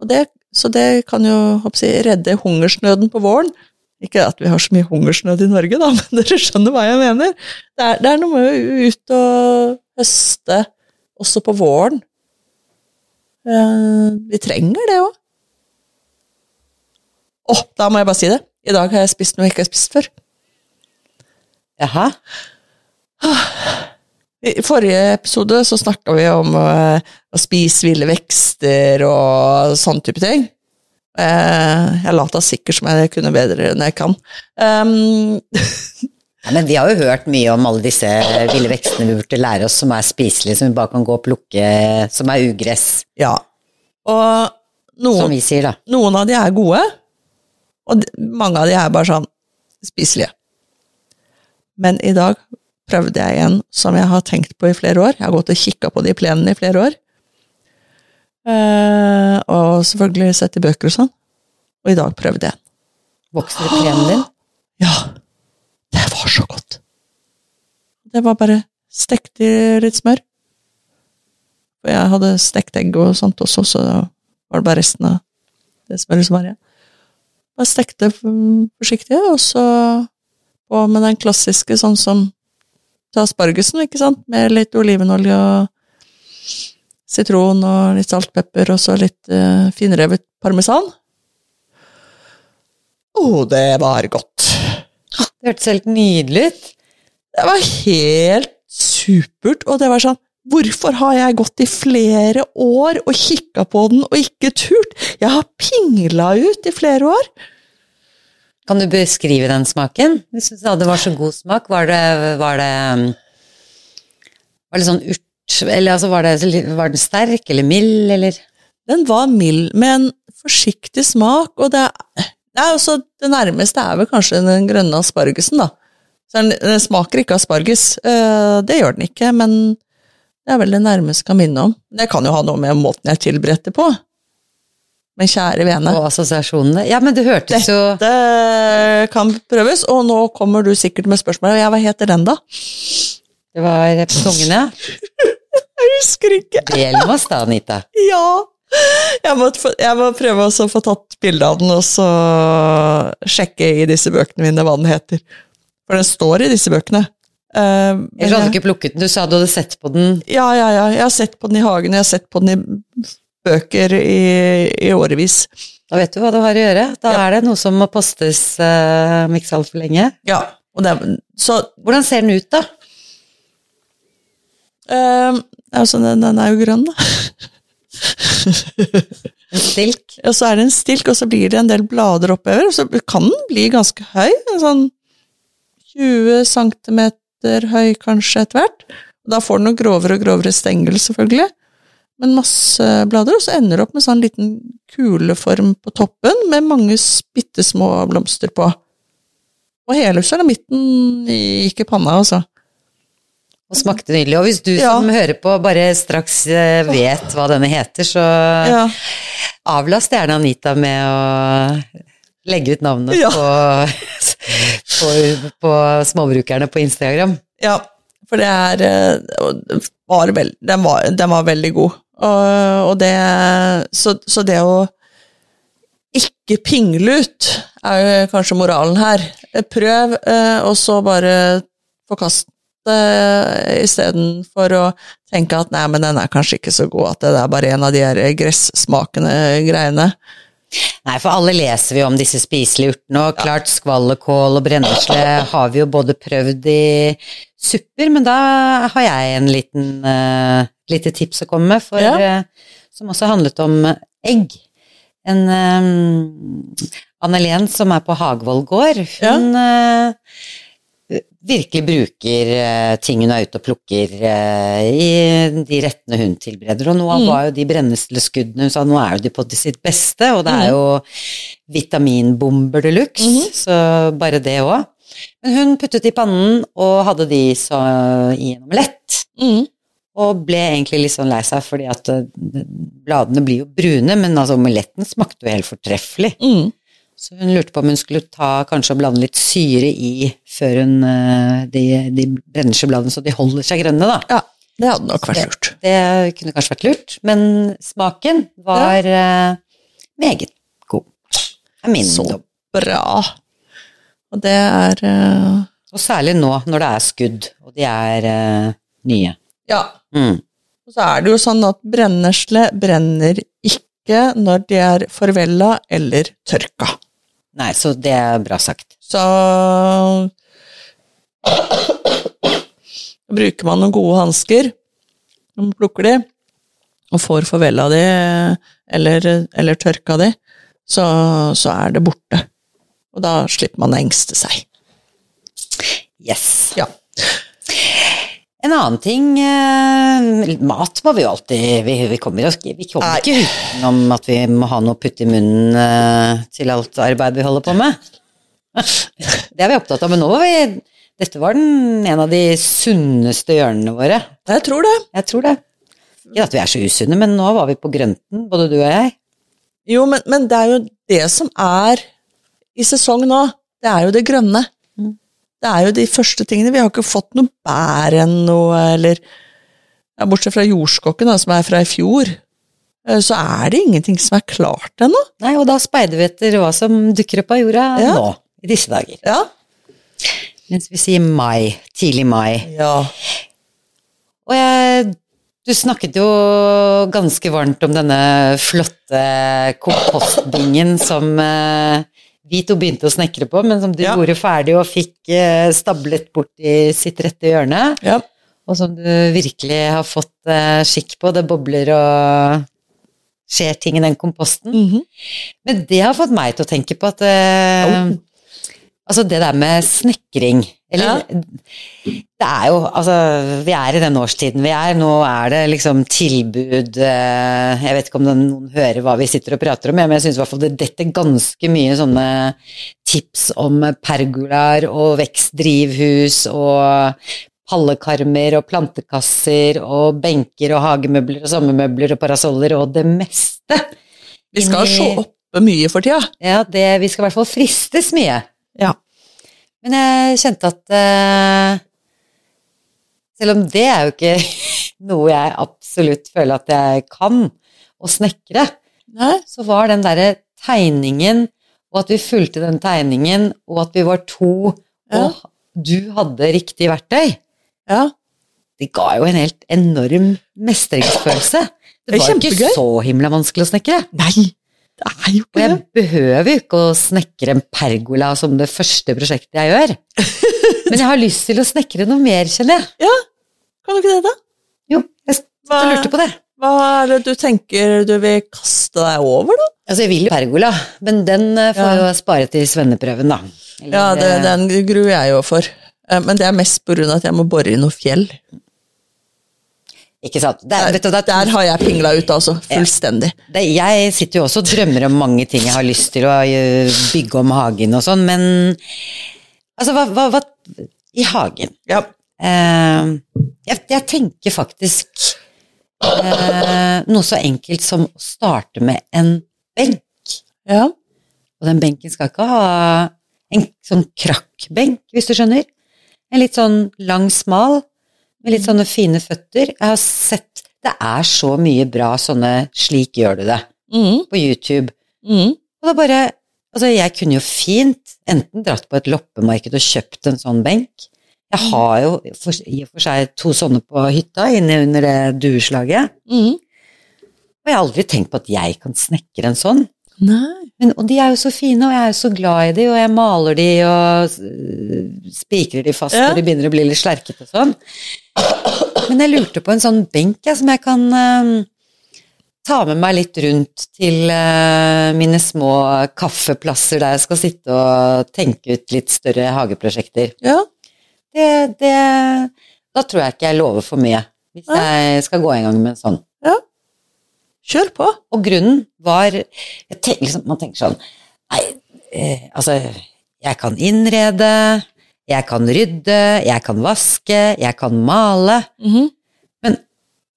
og det, Så det kan jo jeg, redde hungersnøden på våren. Ikke at vi har så mye hungersnød i Norge, da, men dere skjønner hva jeg mener. Det er, det er noe med å ut og høste også på våren. Eh, vi trenger det òg. Å, da må jeg bare si det. I dag har jeg spist noe jeg ikke har spist før. Jaha. I forrige episode så snakka vi om eh, å spise ville vekster og sånn type ting. Eh, jeg lata sikkert som jeg kunne bedre enn jeg kan. Um, Ja, men vi har jo hørt mye om alle disse ville vekstene vi burde lære oss som er spiselige, som vi bare kan gå og plukke, som er ugress, ja. Og noen, vi sier, noen av de er gode, og de- mange av de er bare sånn spiselige. Men i dag prøvde jeg en som jeg har tenkt på i flere år. Jeg har gått og kikka på de plenene i flere år. Eh, og selvfølgelig sett i bøker og sånn. Og i dag prøvde jeg i plenen din? Ja, det var så godt. Det var bare stekt i litt smør. For jeg hadde stekt egg og sånt også, så var det bare resten av det smøret som var igjen. Bare stekte forsiktig, og så på med den klassiske, sånn som til aspargesen, ikke sant, med litt olivenolje og sitron og litt salt, pepper, og så litt uh, finrevet parmesan. Å, det var godt. Det hørtes helt nydelig ut. Det var helt supert, og det var sånn Hvorfor har jeg gått i flere år og kikka på den og ikke turt? Jeg har pingla ut i flere år. Kan du beskrive den smaken? Hvis du sa det var så god smak, var det, var det Var det sånn urt Eller altså, var, det, var den sterk eller mild, eller Den var mild, med en forsiktig smak, og det er Nei, altså, Det nærmeste er vel kanskje den grønne aspargesen, da. Så den, den smaker ikke asparges. Eh, det gjør den ikke, men det er vel det nærmeste jeg kan minne om. Det kan jo ha noe med måten jeg tilberedte på. Men kjære vene. Og assosiasjonene. Ja, men det hørtes jo Dette kan prøves, og nå kommer du sikkert med spørsmål. Ja, hva heter den, da? Det var på tungen, ja. Jeg husker ikke. Del med oss da, Anita. Ja. Jeg må, jeg må prøve å få tatt bilde av den, og så sjekke i disse bøkene mine hva den heter. For den står i disse bøkene. Uh, jeg hadde ikke plukket den. Du sa du hadde sett på den. Ja, ja, ja. Jeg har sett på den i hagen, jeg har sett på den i bøker i, i årevis. Da vet du hva du har å gjøre. Da Ja. er det noe som må postes uh, om ikke så altfor lenge. Ja, det, så Hvordan ser den ut, da? Uh, altså, den, den er jo grønn, da. En stilk? Og så er det en stilk, og så blir det en del blader oppover, og så kan den bli ganske høy. en Sånn 20 cm høy kanskje etter hvert. Da får den noe grovere og grovere stengel, selvfølgelig. Men masse blader, og så ender det opp med sånn liten kuleform på toppen med mange bitte små blomster på. Og hele sulamitten gikk i panna, altså. Og smakte nydelig. Og hvis du Ja. som hører på bare straks eh, vet hva denne heter, så Ja. avlast gjerne Anita med å legge ut navnet Ja. på, på, på småbrukerne på Instagram. Ja, for det er eh, var vel, den, var, den var veldig god. Og, og det så, så det å ikke pingle ut er jo kanskje moralen her. Prøv, eh, og så bare forkast det istedenfor å tenke at nei, men den er kanskje ikke så god, at det er bare en av de her gressmakende greiene. Nei, for alle leser vi om disse spiselige urtene, og klart skvallerkål og brennesle har vi jo både prøvd i supper, men da har jeg en liten uh, lite tips å komme med, for, Ja. uh, som også handlet om egg. En um, Anne-Len som er på Hagvoll gård, hun eh, virkelig bruker eh, ting hun er ute og plukker eh, i de rettene hun tilbereder. Og nå Mm. var jo de brennesleskuddene hun sa, nå er jo de på sitt beste, og det Mm. er jo vitaminbomber de luxe, mm. så bare det òg. Men hun puttet i pannen og hadde de så i en omelett. Mm. Og ble egentlig litt sånn lei seg, fordi at eh, bladene blir jo brune, men altså omeletten smakte jo helt fortreffelig. Mm. Så hun lurte på om hun skulle ta kanskje og blande litt syre i før hun de, de, brenner seg bladene så de holder seg grønne, da. Ja, det hadde nok vært lurt. Det kunne kanskje vært lurt, men smaken var eh, meget god. Er min Så dom. bra. Og det er uh... Og særlig nå når det er skudd, og de er uh, nye. Ja. Mm. Og så er det jo sånn at brennesle brenner ikke når de er forvella eller tørka. Nei, så det er bra sagt. Så bruker man noen gode hansker man plukker de, og får forvella de eller, eller tørka de, så, så er det borte. Og da slipper man å engste seg. Yes. Ja. En annen ting eh, Mat må vi jo alltid Vi, vi kommer, oss- vi kommer ikke utenom at vi må ha noe å putte i munnen eh, til alt arbeid vi holder på med. Det er vi opptatt av, men nå var vi Dette var den, en av de sunneste hjørnene våre. Jeg tror det. Jeg tror det. Ikke at vi er så usunne, men nå var vi på grønten, både du og jeg. Jo, men, men det er jo det som er i sesong nå. Det er jo det grønne. Det er jo de første tingene. Vi har ikke fått noe bær ennå, eller ja, Bortsett fra jordskokken, da, som er fra i fjor, eh, så er det ingenting som er klart ennå. Nei, og da speider vi etter hva som dukker opp av jorda Ja. nå, i disse dager. Ja. Mens vi sier mai, tidlig mai. ja. Og jeg, du snakket jo ganske varmt om denne flotte kompostbingen som eh, vi to begynte å snekre på, men som du Ja. gjorde ferdig og fikk eh, stablet bort i sitt rette hjørne. ja. Og som du virkelig har fått eh, skikk på. Det bobler og skjer ting i den komposten. Mhm. Men det har fått meg til å tenke på at eh, Oh. Altså det der med snekring Eller det er jo Altså, vi er i den årstiden vi er. Nå er det liksom tilbud eh, Jeg vet ikke om noen hører hva vi sitter og prater om, men jeg syns i hvert fall det detter ganske mye sånne tips om pergolaer og vekstdrivhus og pallekarmer og plantekasser og benker og hagemøbler og sommermøbler og parasoller og det meste. Vi skal se oppe mye for tida. Ja, det, vi skal i hvert fall fristes mye. Ja. Men jeg kjente at eh, Selv om det er jo ikke noe jeg absolutt føler at jeg kan, å snekre, Nei. så var den derre tegningen, og at vi fulgte den tegningen, og at vi var to, Ja. og du hadde riktig verktøy, Ja. det ga jo en helt enorm mestringsfølelse. Det Det var jo ikke så himla vanskelig å snekre. Nei, det er jo Og jeg behøver jo ikke å snekre en pergola som det første prosjektet jeg gjør. Men jeg har lyst til å snekre noe mer, kjenner jeg. Ja, Kan du ikke det, da? Jo, jeg Hva- lurte på det. Hva er det du tenker du vil kaste deg over, da? Altså, jeg vil jo pergola, men den eh, får Ja. jo spare til svenneprøven, da. Eller, Ja, det, eh, den gruer jeg jo for. Eh, Men det er mest på grunn av at jeg må bore i noe fjell. Ikke sant. Det, er- Der, vet du, det, er- der har jeg pingla ut, altså. Fullstendig. det, jeg sitter jo også og drømmer om mange ting jeg har lyst til å eh, bygge om hagen og sånn, men altså, hva, hva, hva I hagen Ja. Uh, jeg, jeg tenker faktisk uh, noe så enkelt som å starte med en benk. ja. Og den benken skal ikke ha en sånn krakkbenk, hvis du skjønner. En litt sånn lang, smal, med litt sånne fine føtter. Jeg har sett Det er så mye bra sånne 'slik gjør du det' Mm, på YouTube. mm. Og er bare Altså, jeg kunne jo fint enten dratt på et loppemarked og kjøpt en sånn benk. Jeg har jo for, i og for seg to sånne på hytta inne under det dueslaget. Mm. Og jeg har aldri tenkt på at jeg kan snekre en sånn. Nei. Men, og de er jo så fine, og jeg er jo så glad i de, og jeg maler de og øh, spikrer de fast Ja. når de begynner å bli litt slerkete og sånn. Men jeg lurte på en sånn benk jeg, som jeg kan uh, ta med meg litt rundt til uh, mine små kaffeplasser der jeg skal sitte og tenke ut litt større hageprosjekter. Ja. Det, det Da tror jeg ikke jeg lover for mye, hvis jeg skal gå en gang med en sånn. Kjør på. Og grunnen var jeg tenk, liksom, Man tenker sånn Nei, eh, altså Jeg kan innrede, jeg kan rydde, jeg kan vaske, jeg kan male. Mhm. Men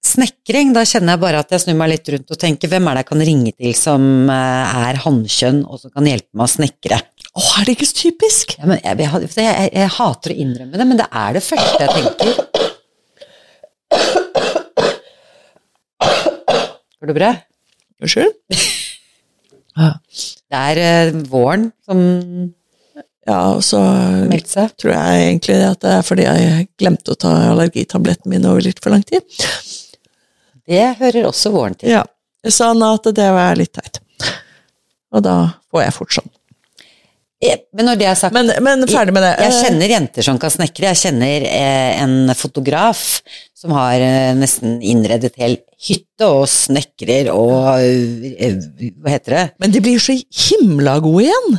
snekring, da kjenner jeg bare at jeg snur meg litt rundt og tenker hvem er det jeg kan ringe til som eh, er hannkjønn og som kan hjelpe meg å snekre? Å, er det ikke så typisk? Ja, jeg, jeg, jeg, jeg hater å innrømme det, men det er det første jeg tenker. Går det bra? Unnskyld? Det er uh, våren som Ja, og så seg. tror jeg egentlig at det er fordi jeg glemte å ta allergitabletten min over litt for lang tid. Det hører også våren til. Ja, Sånn at det var litt teit. Og da får jeg fort sånn. Eh, Men når det er sagt, Men, men ferdig med det. jeg jeg kjenner jenter som kan snekre. Jeg kjenner eh, en fotograf som har eh, nesten innredet hel hytte og snekrer og eh, Hva heter det? Men de blir så himla gode igjen.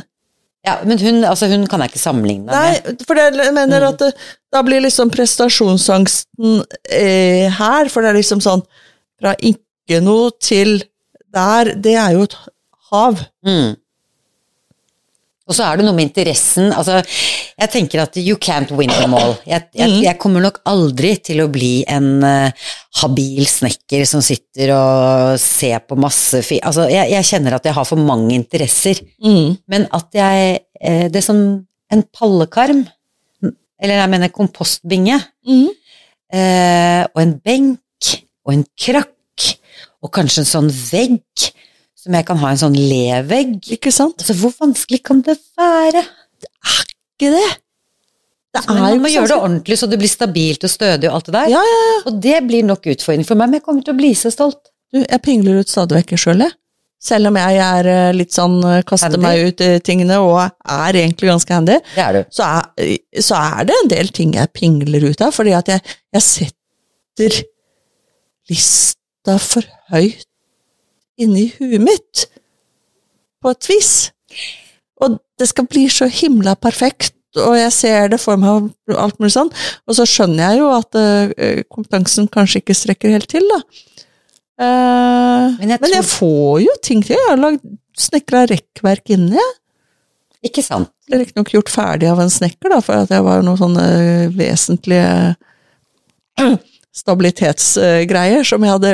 Ja, men hun, altså, hun kan jeg ikke sammenligne med. Nei, for jeg mener at det, da blir liksom prestasjonsangsten eh, her, for det er liksom sånn fra ikke noe til der, det er jo et hav. Mm. Og så er det noe med interessen. Altså, jeg tenker at you can't win them all. Jeg, jeg, Mm. jeg kommer nok aldri til å bli en uh, habil snekker som sitter og ser på masse fi... Altså, jeg, jeg kjenner at jeg har for mange interesser. Mm. Men at jeg eh, Det er som en pallekarm, eller jeg mener kompostbinge, Mm. eh, og en benk, og en krakk, og kanskje en sånn vegg, som jeg kan ha en sånn levegg. Ikke sant? Altså, hvor vanskelig kan det være? Det er Ikke det? Det er man jo må gjøre det ordentlig, så det blir stabilt og stødig og alt det der. Ja, ja, ja. Og det blir nok utfordring for meg, men jeg kommer til å bli så stolt. Du, jeg pingler ut stadig vekk sjøl, jeg. Selv om jeg er eh, litt sånn eh, kaster Handy? meg ut i tingene og er egentlig ganske handy, Det er du. så er, så er det en del ting jeg pingler ut av, fordi at jeg, jeg setter lista for høyt inni huet mitt, på et vis. Og det skal bli så himla perfekt, og jeg ser det for meg og alt mulig sånn, og så skjønner jeg jo at uh, kompetansen kanskje ikke strekker helt til, da. Uh, Men jeg men jeg får jo ting til. Jeg har lagd snekra rekkverk inni. jeg. Ikke sant? Ble riktignok gjort ferdig av en snekker, da, for at det var noen sånne vesentlige stabilitetsgreier som jeg hadde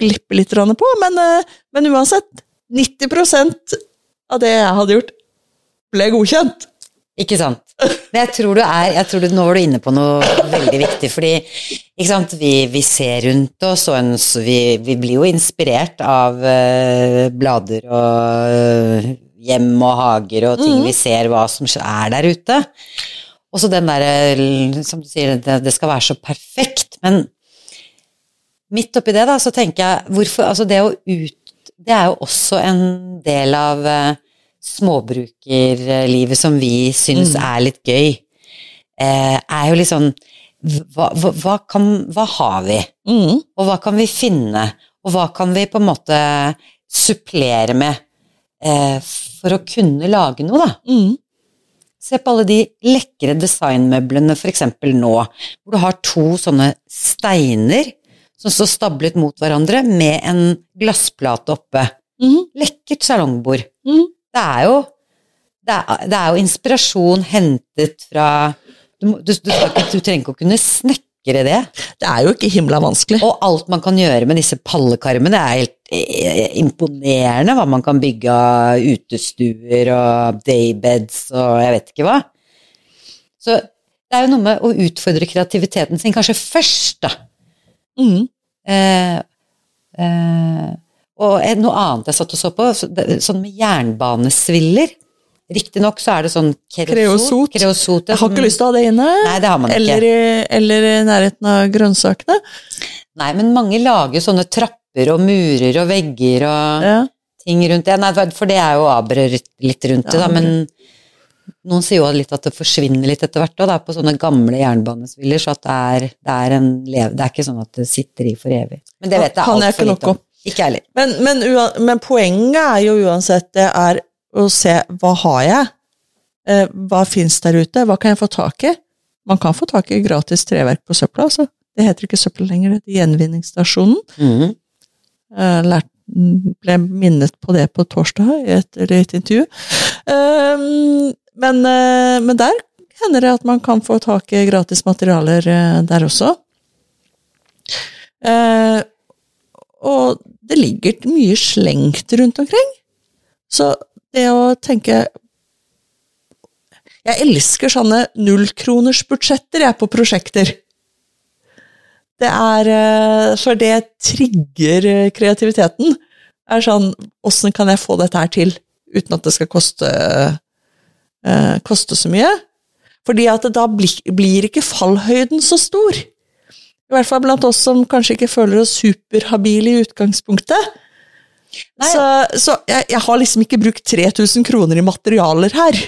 glippet litt på. Men, eh, men uansett, 90% av det jeg hadde gjort, ble godkjent. Ikke sant. Men jeg tror du er jeg tror du, Nå var du inne på noe veldig viktig, fordi ikke sant, vi, vi ser rundt oss, og en, så vi, vi blir jo inspirert av uh, blader og uh, hjem og hager og ting vi ser hva som er der ute. Og så den derre, som du sier, det, det skal være så perfekt, men midt oppi det, da, så tenker jeg hvorfor Altså, det å ut Det er jo også en del av uh, småbrukerlivet som vi syns er litt gøy. Uh, er jo litt sånn hva, hva, hva, kan, hva har vi? Mm. Og hva kan vi finne? Og hva kan vi på en måte supplere med eh, for å kunne lage noe, da? Mm. Se på alle de lekre designmøblene eksempel nå, hvor du har to sånne steiner som står stablet mot hverandre med en glassplate oppe. Mm. Lekkert salongbord. Mm. Det er jo det er, det er jo inspirasjon hentet fra du, du, du, du trenger ikke å kunne snekre det. Det er jo ikke himla vanskelig. Og alt man kan gjøre med disse pallekarmene, er helt eh, imponerende hva man kan bygge av utestuer og daybeds og jeg vet ikke hva. Så det er jo noe med å utfordre kreativiteten sin kanskje først, da. Mm. Eh, eh, og noe annet jeg satt og så på, så det- sånn med jernbanesviller. Riktignok så er det sånn Kreosot. kreosot. Jeg har ikke lyst til å ha det inne. Nei, det har man. Eller, i- eller i nærheten av grønnsakene. Nei, men mange lager sånne trapper og murer og vegger og Ja. ting rundt det. Nei, for det er jo Abre litt rundt det, da, men noen sier jo litt at det forsvinner litt etter hvert og det er på sånne gamle jernbanesviller, så det er, det er en lev... Det er ikke sånn at det sitter i for evig. Men det vet jeg altfor lite om. Ikke heller. Men, men, men poenget er jo uansett det er å se hva har jeg? Eh, hva fins der ute? Hva kan jeg få tak i? Man kan få tak i gratis treverk på søpla, altså. Det heter ikke søppel lenger, det heter Gjenvinningsstasjonen. Mm. Lært, ble minnet på det på torsdag i et, et intervju. Eh, men, eh, men der hender det at man kan få tak i gratis materialer eh, der også. Eh, og det ligger mye slengt rundt omkring. Så det å tenke Jeg elsker sånne nullkronersbudsjetter, jeg, på prosjekter. Det er For det trigger kreativiteten. kreativiteten. Er sånn Åssen kan jeg få dette her til uten at det skal koste eh, koste så mye? Fordi at da blir, blir ikke fallhøyden så stor. I hvert fall blant oss som kanskje ikke føler oss superhabile i utgangspunktet. Nei. Så, så jeg, jeg har liksom ikke brukt 3000 kroner i materialer her.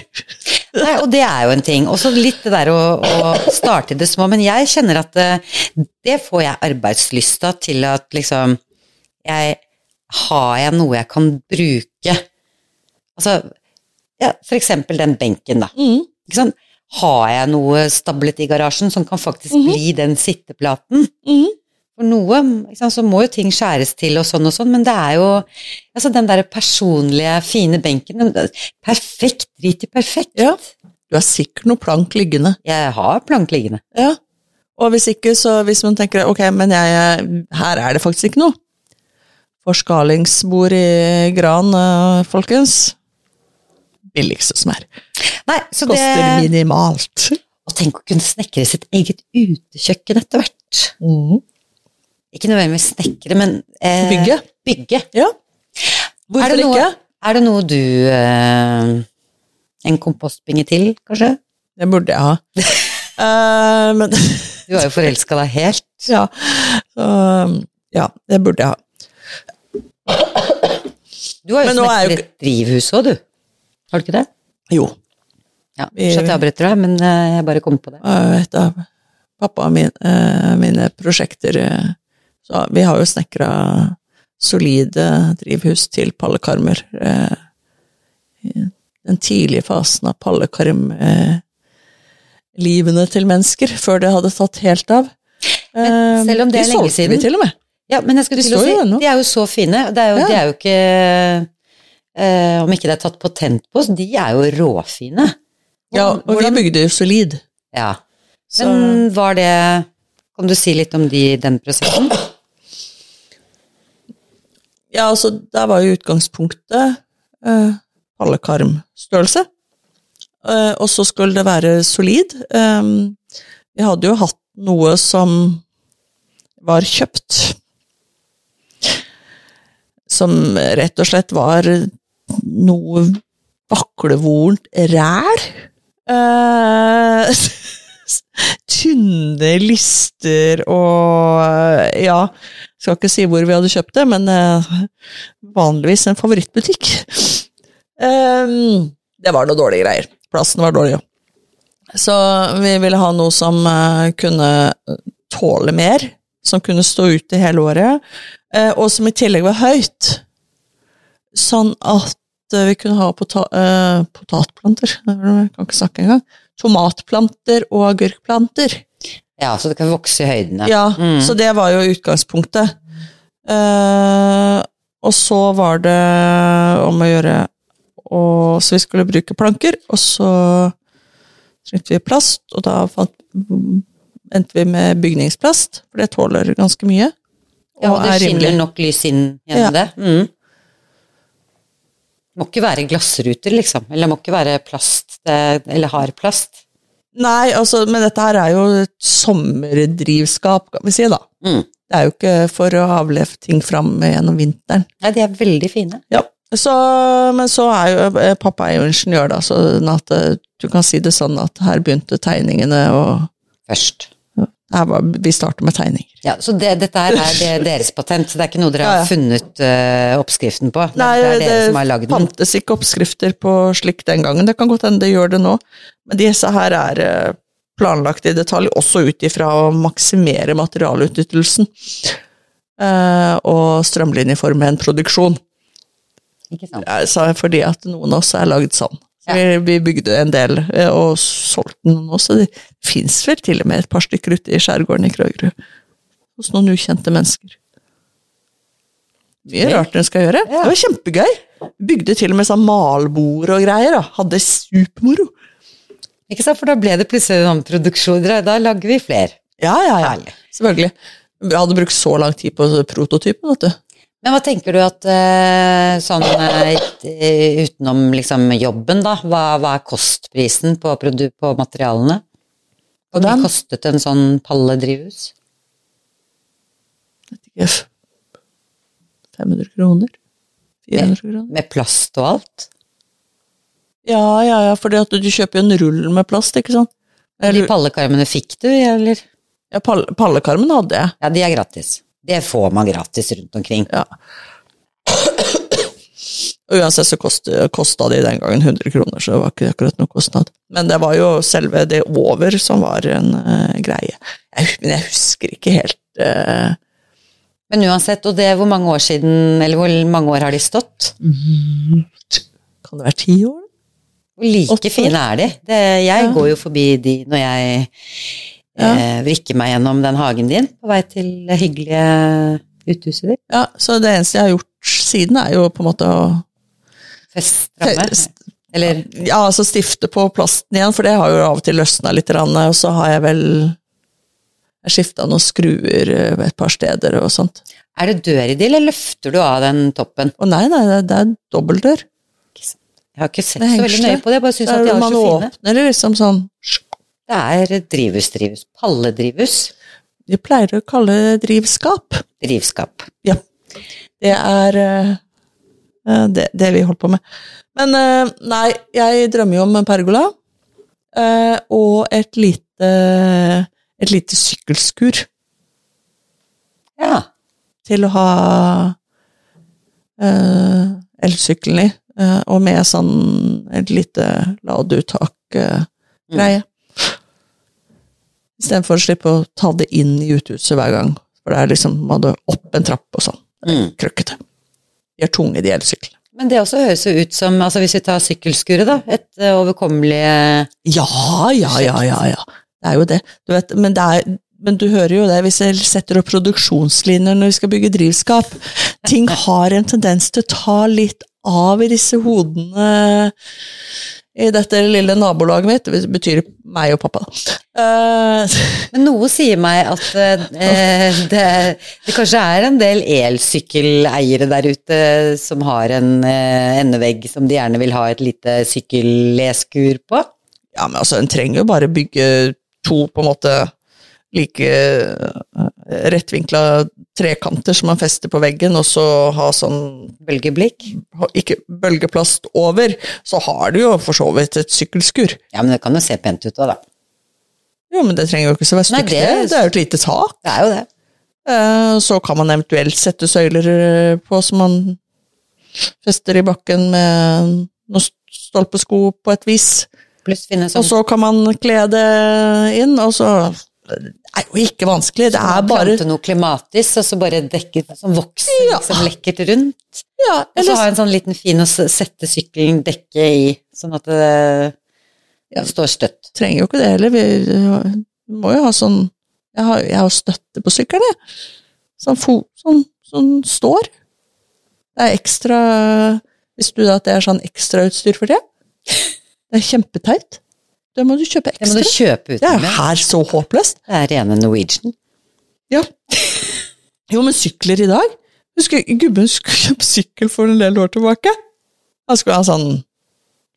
Nei, og det er jo en ting. Og så litt det der å, å starte i det små. Men jeg kjenner at det, det får jeg arbeidslysta til at liksom jeg, Har jeg noe jeg kan bruke? Altså, ja, eksempel den benken, da. Mm. Ikke sant? Har jeg noe stablet i garasjen som kan faktisk bli den sitteplaten? Mhm. For noe sant, så må jo ting skjæres til og sånn og sånn, men det er jo altså den der personlige, fine benken Perfekt, drit i perfekt. Ja. Du har sikkert noe plank liggende. Jeg har plank liggende. Ja. Og hvis ikke, så hvis man tenker ok, men jeg, her er det faktisk ikke noe. Forskalingsbord i gran, eh, folkens. Billigste som er. Nei, så det Koster minimalt. Og tenk å kunne snekre sitt eget utekjøkken etter hvert. Ikke nødvendigvis snekre, men eh, Bygge. Bygge. Ja. Er Hvorfor det, noe, ikke? er det noe du eh, En kompostbinge til, kanskje? Det burde jeg ha. uh, men Du har jo forelska deg helt. ja. Uh, ja, det burde jeg ha. Du har er jo snekret drivhus òg, du. Har du ikke det? Jo. Ja, Unnskyld at jeg avbryter deg, men eh, jeg bare kom på det. Et av pappa min, eh, mine prosjekter eh, Så vi har jo snekra solide drivhus til pallekarmer. den tidlige fasen av pallekarmlivene til mennesker, før det hadde tatt helt av. Men selv om det De er lenge solgte. Vi til og med. Ja, men jeg skulle De til å si, de er jo så fine. Det er jo, Ja. De er jo ikke eh, Om ikke det er tatt patent på, så de er jo råfine. Ja, og vi bygde jo solid. Ja. Så, Men var det Kan du si litt om de, den prosessen? ja, altså, der var jo utgangspunktet eh, pallekarmstørrelse. eh, og så skulle det være solid. Eh, vi hadde jo hatt noe som var kjøpt, som rett og slett var noe vaklevorent ræl. Uh, tynne lister og ja, skal ikke si hvor vi hadde kjøpt det, men uh, vanligvis en favorittbutikk. Um, det var noe dårlige greier. Plassen var dårlig, jo. Så vi ville ha noe som uh, kunne tåle mer, som kunne stå ute hele året, uh, og som i tillegg var høyt. Sånn at uh, vi kunne ha pota potatplanter, jeg kan ikke snakke engang. Tomatplanter og agurkplanter. Ja, så det kan vokse i høydene. Ja, mm. så det var jo utgangspunktet. og så var det om å gjøre og, så vi skulle bruke planker, og så trengte vi plast, og da fant, endte vi med bygningsplast, for det tåler ganske mye. Og ja, det skinner nok lys inn gjennom ja. det. Mm. Må ikke være glassruter, liksom. Eller må ikke være plast, eller hard plast. Nei, altså, men dette her er jo et sommerdrivskap, kan vi si, da. Mm. Det er jo ikke for å avleve ting fram gjennom vinteren. Nei, de er veldig fine. Ja. Så, men så er jo eh, pappa er jo ingeniør, da, så at eh, du kan si det sånn at her begynte tegningene å Først. Var, vi starter med tegninger. Ja, Så det, dette her er det deres patent, så det er ikke noe dere har funnet uh, oppskriften på? Nei, det er dere det som har lagd den? Det fantes ikke oppskrifter på slikt den gangen, det kan godt hende det gjør det nå. Men disse her er uh, planlagt i detalj, også ut ifra å maksimere materialutnyttelsen. Uh, og strømlinjeforme en produksjon. Ikke sant? Ja, fordi at noen av oss er lagd sånn. Ja. vi, bygde en del eh, og solgte noen også. Det fins vel til og med et par stykker ute i skjærgården i Krøgerud. Hos noen ukjente mennesker. Mye rart en skal gjøre. Ja. Det var kjempegøy. Bygde til og med sånn malbord og greier. Da. Hadde supermoro. Ikke sant, for da ble det plutselig noen produksjoner, da lager vi flere. Ja, ja, ja. Herlig. Selvfølgelig. Vi hadde brukt så lang tid på prototypen, vet du. Men hva tenker du at eh, sånn eh, utenom liksom jobben, da, hva, hva er kostprisen på, på materialene? Hvor mye kostet en sånn palledrivhus? Vet ikke 500 kroner? 400 kroner? Med, med plast og alt? Ja, ja, ja, for du kjøper jo en rull med plast, ikke sant? De pallekarmene fikk du, eller? Ja, pall pallekarmen hadde jeg. Ja, de er gratis. Det får man gratis rundt omkring. Ja. Uansett så kosta de den gangen 100 kroner, så det var ikke akkurat noe kostnad. Men det var jo selve det over som var en uh, greie. Jeg, men jeg husker ikke helt uh... Men uansett, og det er hvor mange år siden, eller hvor mange år har de stått? Mm, kan det være ti år? Hvor like fine er de? Det, jeg ja. går jo forbi de når jeg ja. eh, vrikke meg gjennom den hagen din på vei til det hyggelige uthuset ditt. Ja, så det eneste jeg har gjort siden, er jo på en måte å Feste Eller Ja, altså stifte på plasten igjen, for det har jo av og til løsna litt, og så har jeg vel jeg skifta noen skruer ved et par steder og sånt. Er det dør i det, eller løfter du av den toppen? Å nei, nei, det er dobbeltdør. Jeg har ikke sett så veldig nøye på det, jeg bare syns at de er så fine. Man åpner liksom sånn det er drivhus-drivhus. Palledrivhus. Vi pleier å kalle det drivskap. Drivskap. Ja. Det er uh, det, det, vi holder på med. Men uh, nei, jeg drømmer jo om en pergola. Og et lite et lite sykkelskur. Ja. Til å ha elsykkelen i. og med sånn et lite ladeuttak-greie. Mm. Istedenfor å slippe å ta det inn i uthuset hver gang. For det er liksom, man må opp en trapp og sånn. Mm. Krøkkete. De er tunge, de elsyklene. Men det også høres jo ut som, altså hvis vi tar sykkelskuret, da, et uh, overkommelig Ja, ja, ja, ja, ja. Det er jo det. Du vet, men, det er, men du hører jo det, hvis jeg setter opp produksjonslinjer når vi skal bygge drivskap. Ting har en tendens til å ta litt av i disse hodene i dette lille nabolaget mitt. Det betyr meg og pappa, da. Uh, Men noe sier meg at uh, det, det kanskje er en del elsykkeleiere der ute som har en uh, endevegg som de gjerne vil ha et lite sykkelleskur på. ja, men altså, en trenger jo bare bygge to på en måte like rettvinkla trekanter som man fester på veggen, og så ha sånn Bølgeblikk. ikke bølgeplast over, så har du jo for så vidt et sykkelskur. Ja, men det kan jo se pent ut av, da. Jo, men det trenger jo ikke så være stygt, det- det. Er jo et lite tak. Det er jo det. Eh, Så kan man eventuelt sette søyler eh, på som man fester i bakken med noen stolpesko på et vis. Finne Og sånn så kan man kle det inn, og så er jo ikke vanskelig, det er bare plante noe klimatisk, og så bare dekke som vokser Ja. liksom lekkert rundt. ja, Og så eller, ha en sånn liten fin å sette sykkelen dekke i, sånn at det, Ja. står støtt. trenger jo ikke det heller. Vi må jo ha sånn Jeg har, jeg har støtte på sykkelen, jeg. Sånn, sånn, sånn står. Det er ekstra Visste du at det er sånn ekstrautstyr for det? Det er kjempeteit. Det må du kjøpe Det må du ekstra. kjøpe ut Det er jo her så håpløst. Det er rene Norwegian. Ja. Jo, men sykler i dag Husker gubben skulle kjøpe sykkel for en del år tilbake. Han skulle ha sånn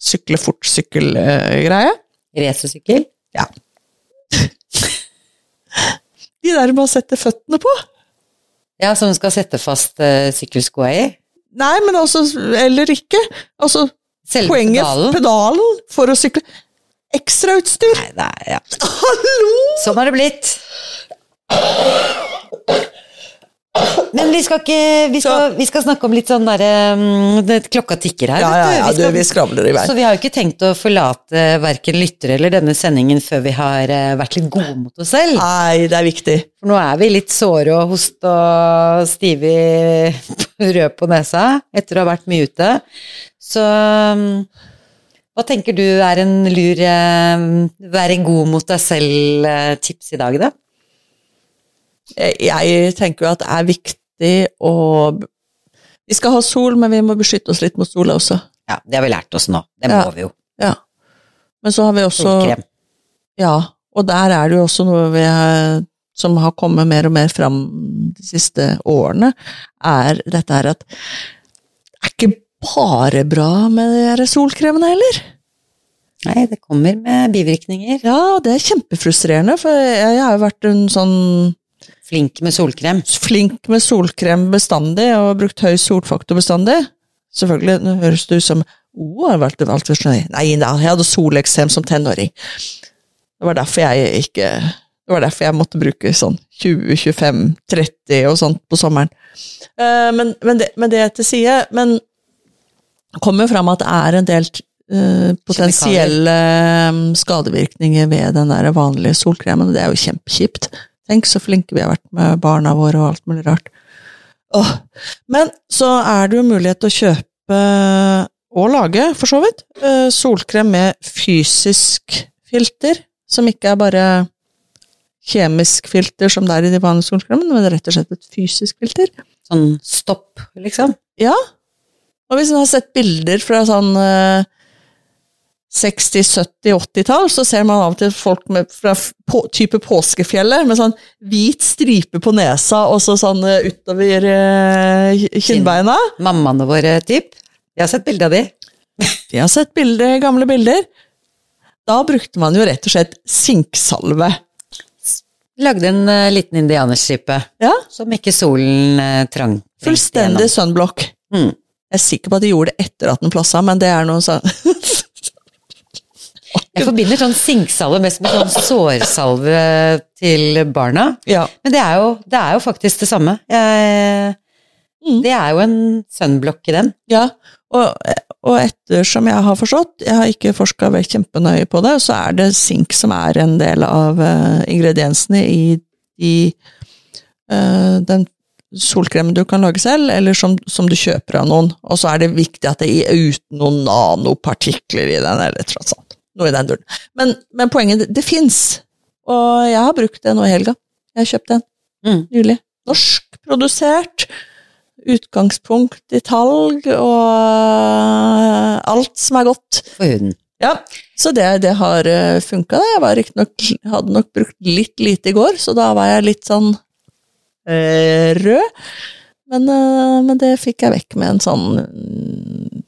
sykle fort-sykkel-greie. Racersykkel. Ja. De der med å sette føttene på. Ja, som skal sette fast uh, sykkelskoa i. Nei, men altså, eller ikke. Altså, Selve poenget pedalen. pedalen for å sykle. Ekstrautstyr! Nei, det er, ja. Hallo! Sånn har det blitt. Men vi skal ikke Vi skal, vi skal snakke om litt sånn derre mm, Klokka tikker her, Ja, ja, ja, vet du, du. vi skravler i vei. Så vi har jo ikke tenkt å forlate verken lyttere eller denne sendingen før vi har eh, vært litt gode mot oss selv. Nei, det er viktig. For nå er vi litt såre og host og stive rød på nesa etter å ha vært mye ute. Så mm, hva tenker du er en lur eh, være god mot deg selv-tips i dag, da? Jeg, jeg tenker jo at det er viktig å Vi skal ha sol, men vi må beskytte oss litt mot sola også. Ja, det har vi lært oss nå. Det Ja. må vi jo. Ja. Men så har vi også Solkrem. Ja, og der er det jo også noe vi har, som har kommet mer og mer fram de siste årene, er dette her at det er ikke bare bra med de solkremene heller. Nei, det kommer med bivirkninger. Ja, det er kjempefrustrerende, for jeg, jeg har jo vært en sånn Flink med solkrem. flink med solkrem bestandig, og brukt høy solfaktor bestandig. Selvfølgelig, nå høres det ut som oh, jeg har vært altfor snøy. Nei da, jeg hadde soleksem som tenåring. Det var derfor jeg ikke Det var derfor jeg måtte bruke sånn 20, 25, 30 og sånt på sommeren. Uh, men, men, det, men det til side Men kommer fram at det er en del eh, potensielle eh, skadevirkninger ved den der vanlige solkremen, og det er jo kjempekjipt. Tenk så flinke vi har vært med barna våre og alt mulig rart. Åh. Men så er det jo mulighet til å kjøpe, og lage for så vidt, eh, solkrem med fysisk filter, som ikke er bare kjemisk filter som det er i de vanlige solkremene, men det er rett og slett et fysisk filter. Sånn stopp, liksom. Ja. Og hvis man har sett bilder fra sånn eh, 60-, 70-, 80-tall, så ser man av og til folk med, fra på, type påskefjellet med sånn hvit stripe på nesa og så sånn eh, utover eh, kinnbeina. Mammaene våre, typ. Jeg har sett bilde av de. Vi har sett bilder, gamle bilder. Da brukte man jo rett og slett sinksalve. Lagde en uh, liten indianerstripe Ja, som ikke solen uh, trang. fullstendig sunblock. Mm. Jeg er sikker på at de gjorde det etter at den plassa, men det er noe sånn Jeg forbinder sånn sinksalve mest med sånn sårsalve til barna. Ja. Men det er jo, det er jo faktisk det samme. Jeg, Mm. Det er jo en sunblock i den. Ja, og, og ettersom jeg har forstått, jeg har ikke forska kjempenøye på det, så er det sink som er en del av eh, ingrediensene i, i eh, den solkremen du kan lage selv, eller som, som du kjøper av noen. Og så er det viktig at det er uten noen nanopartikler i den, eller tross alt. sånt. Noe i den duren. Men, men poenget, det, det fins. Og jeg har brukt det nå i helga. Jeg har kjøpt den Mm. nylig. Norsk produsert. Utgangspunkt i talg og alt som er godt. For huden. Ja, så det, det har uh, funka, det. Jeg var riktignok Hadde nok brukt litt lite i går, så da var jeg litt sånn rød. Men, uh, men, det fikk jeg vekk med en sånn mm,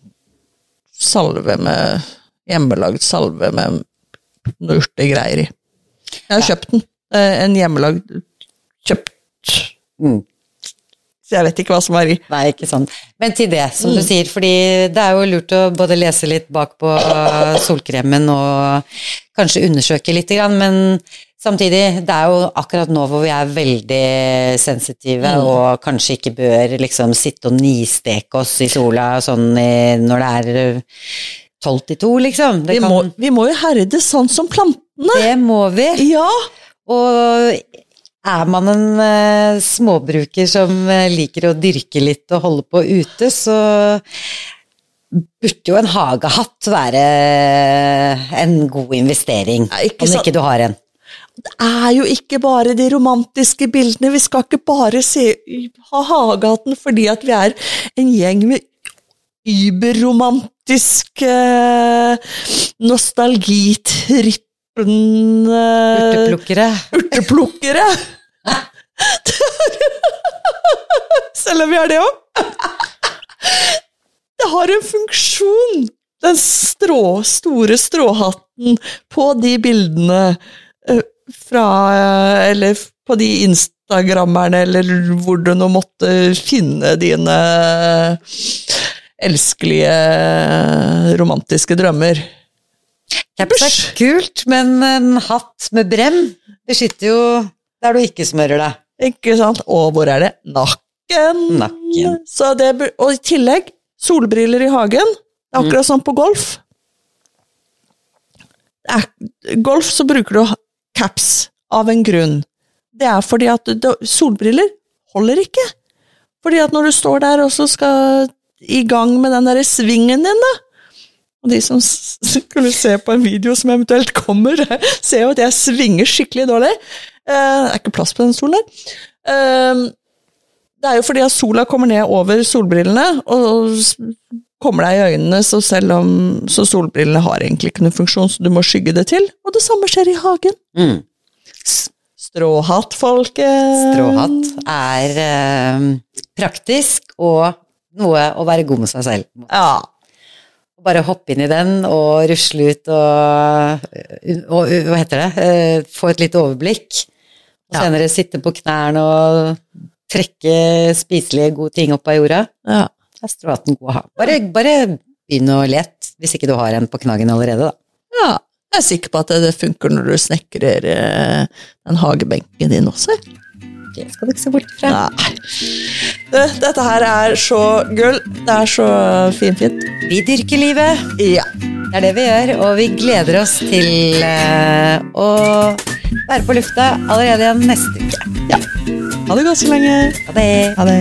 salve med Hjemmelagd salve med noe urtegreier i. Jeg har kjøpt den. En hjemmelagd Kjøpt. Mm. Så jeg vet ikke hva som er i. Nei, ikke sant. Men til det, som mm. du sier, fordi det er jo lurt å både lese litt bak på solkremen og kanskje undersøke litt, men samtidig, det er jo akkurat nå hvor vi er veldig sensitive mm. og kanskje ikke bør liksom sitte og nisteke oss i sola sånn i, når det er tolv til to, liksom. Vi, kan... må, vi må jo herde sånn som plantene. Det må vi. Ja. Og er man en uh, småbruker som uh, liker å dyrke litt og holde på ute, så burde jo en hagehatt være en god investering, ja, om ikke du har en. Det er jo ikke bare de romantiske bildene, vi skal ikke bare se, ha Hagaten fordi at vi er en gjeng med überromantisk eh, nostalgitrippen eh, Urteplukkere. Urteplukkere! Selv om vi har det òg. Det har en funksjon, den strå, store stråhatten på de bildene eh, fra eh, Eller på de instagrammerne, eller hvor du nå måtte finne dine elskelige romantiske drømmer. Caps er kult, men en hatt med brem beskytter jo der du ikke smører deg. Ikke sant. Og hvor er det? Nakken. Nakken. Det, og i tillegg, solbriller i hagen. Det er akkurat mm. som på golf. Er, golf så bruker du caps av en grunn. Det er fordi at solbriller holder ikke. Fordi at når du står der og så skal i gang med den derre svingen din, da, og de som skulle se på en video som eventuelt kommer, ser jo at jeg svinger skikkelig dårlig. Eh, det er ikke plass på den stolen der. Eh, det er jo fordi at sola kommer ned over solbrillene, og kommer deg i øynene, så selv om så solbrillene har egentlig ikke noen funksjon, så du må skygge det til. Og det samme skjer i hagen. Mm. Stråhatt, folket! Stråhatt er eh, praktisk og noe å være god med seg selv. Ja, bare hoppe inn i den og rusle ut og, og Hva heter det? Eh, få et lite overblikk. Og senere sitte på knærne og trekke spiselige, gode ting opp av jorda. Ja. Det er stråhatten god å. Bare, bare begynn å lete, hvis ikke du har en på knaggen allerede, da. Ja. Jeg er sikker på at det funker når du snekrer eh, den hagebenken din også. Det skal du ikke se bort fra. Nei. dette her er så gull. Det er så finfint. Vi dyrker livet. Ja. Det er det vi gjør, og vi gleder oss til uh, å være på lufta allerede igjen neste uke. Ja. Ha det godt så lenge. Ha det. Ha det.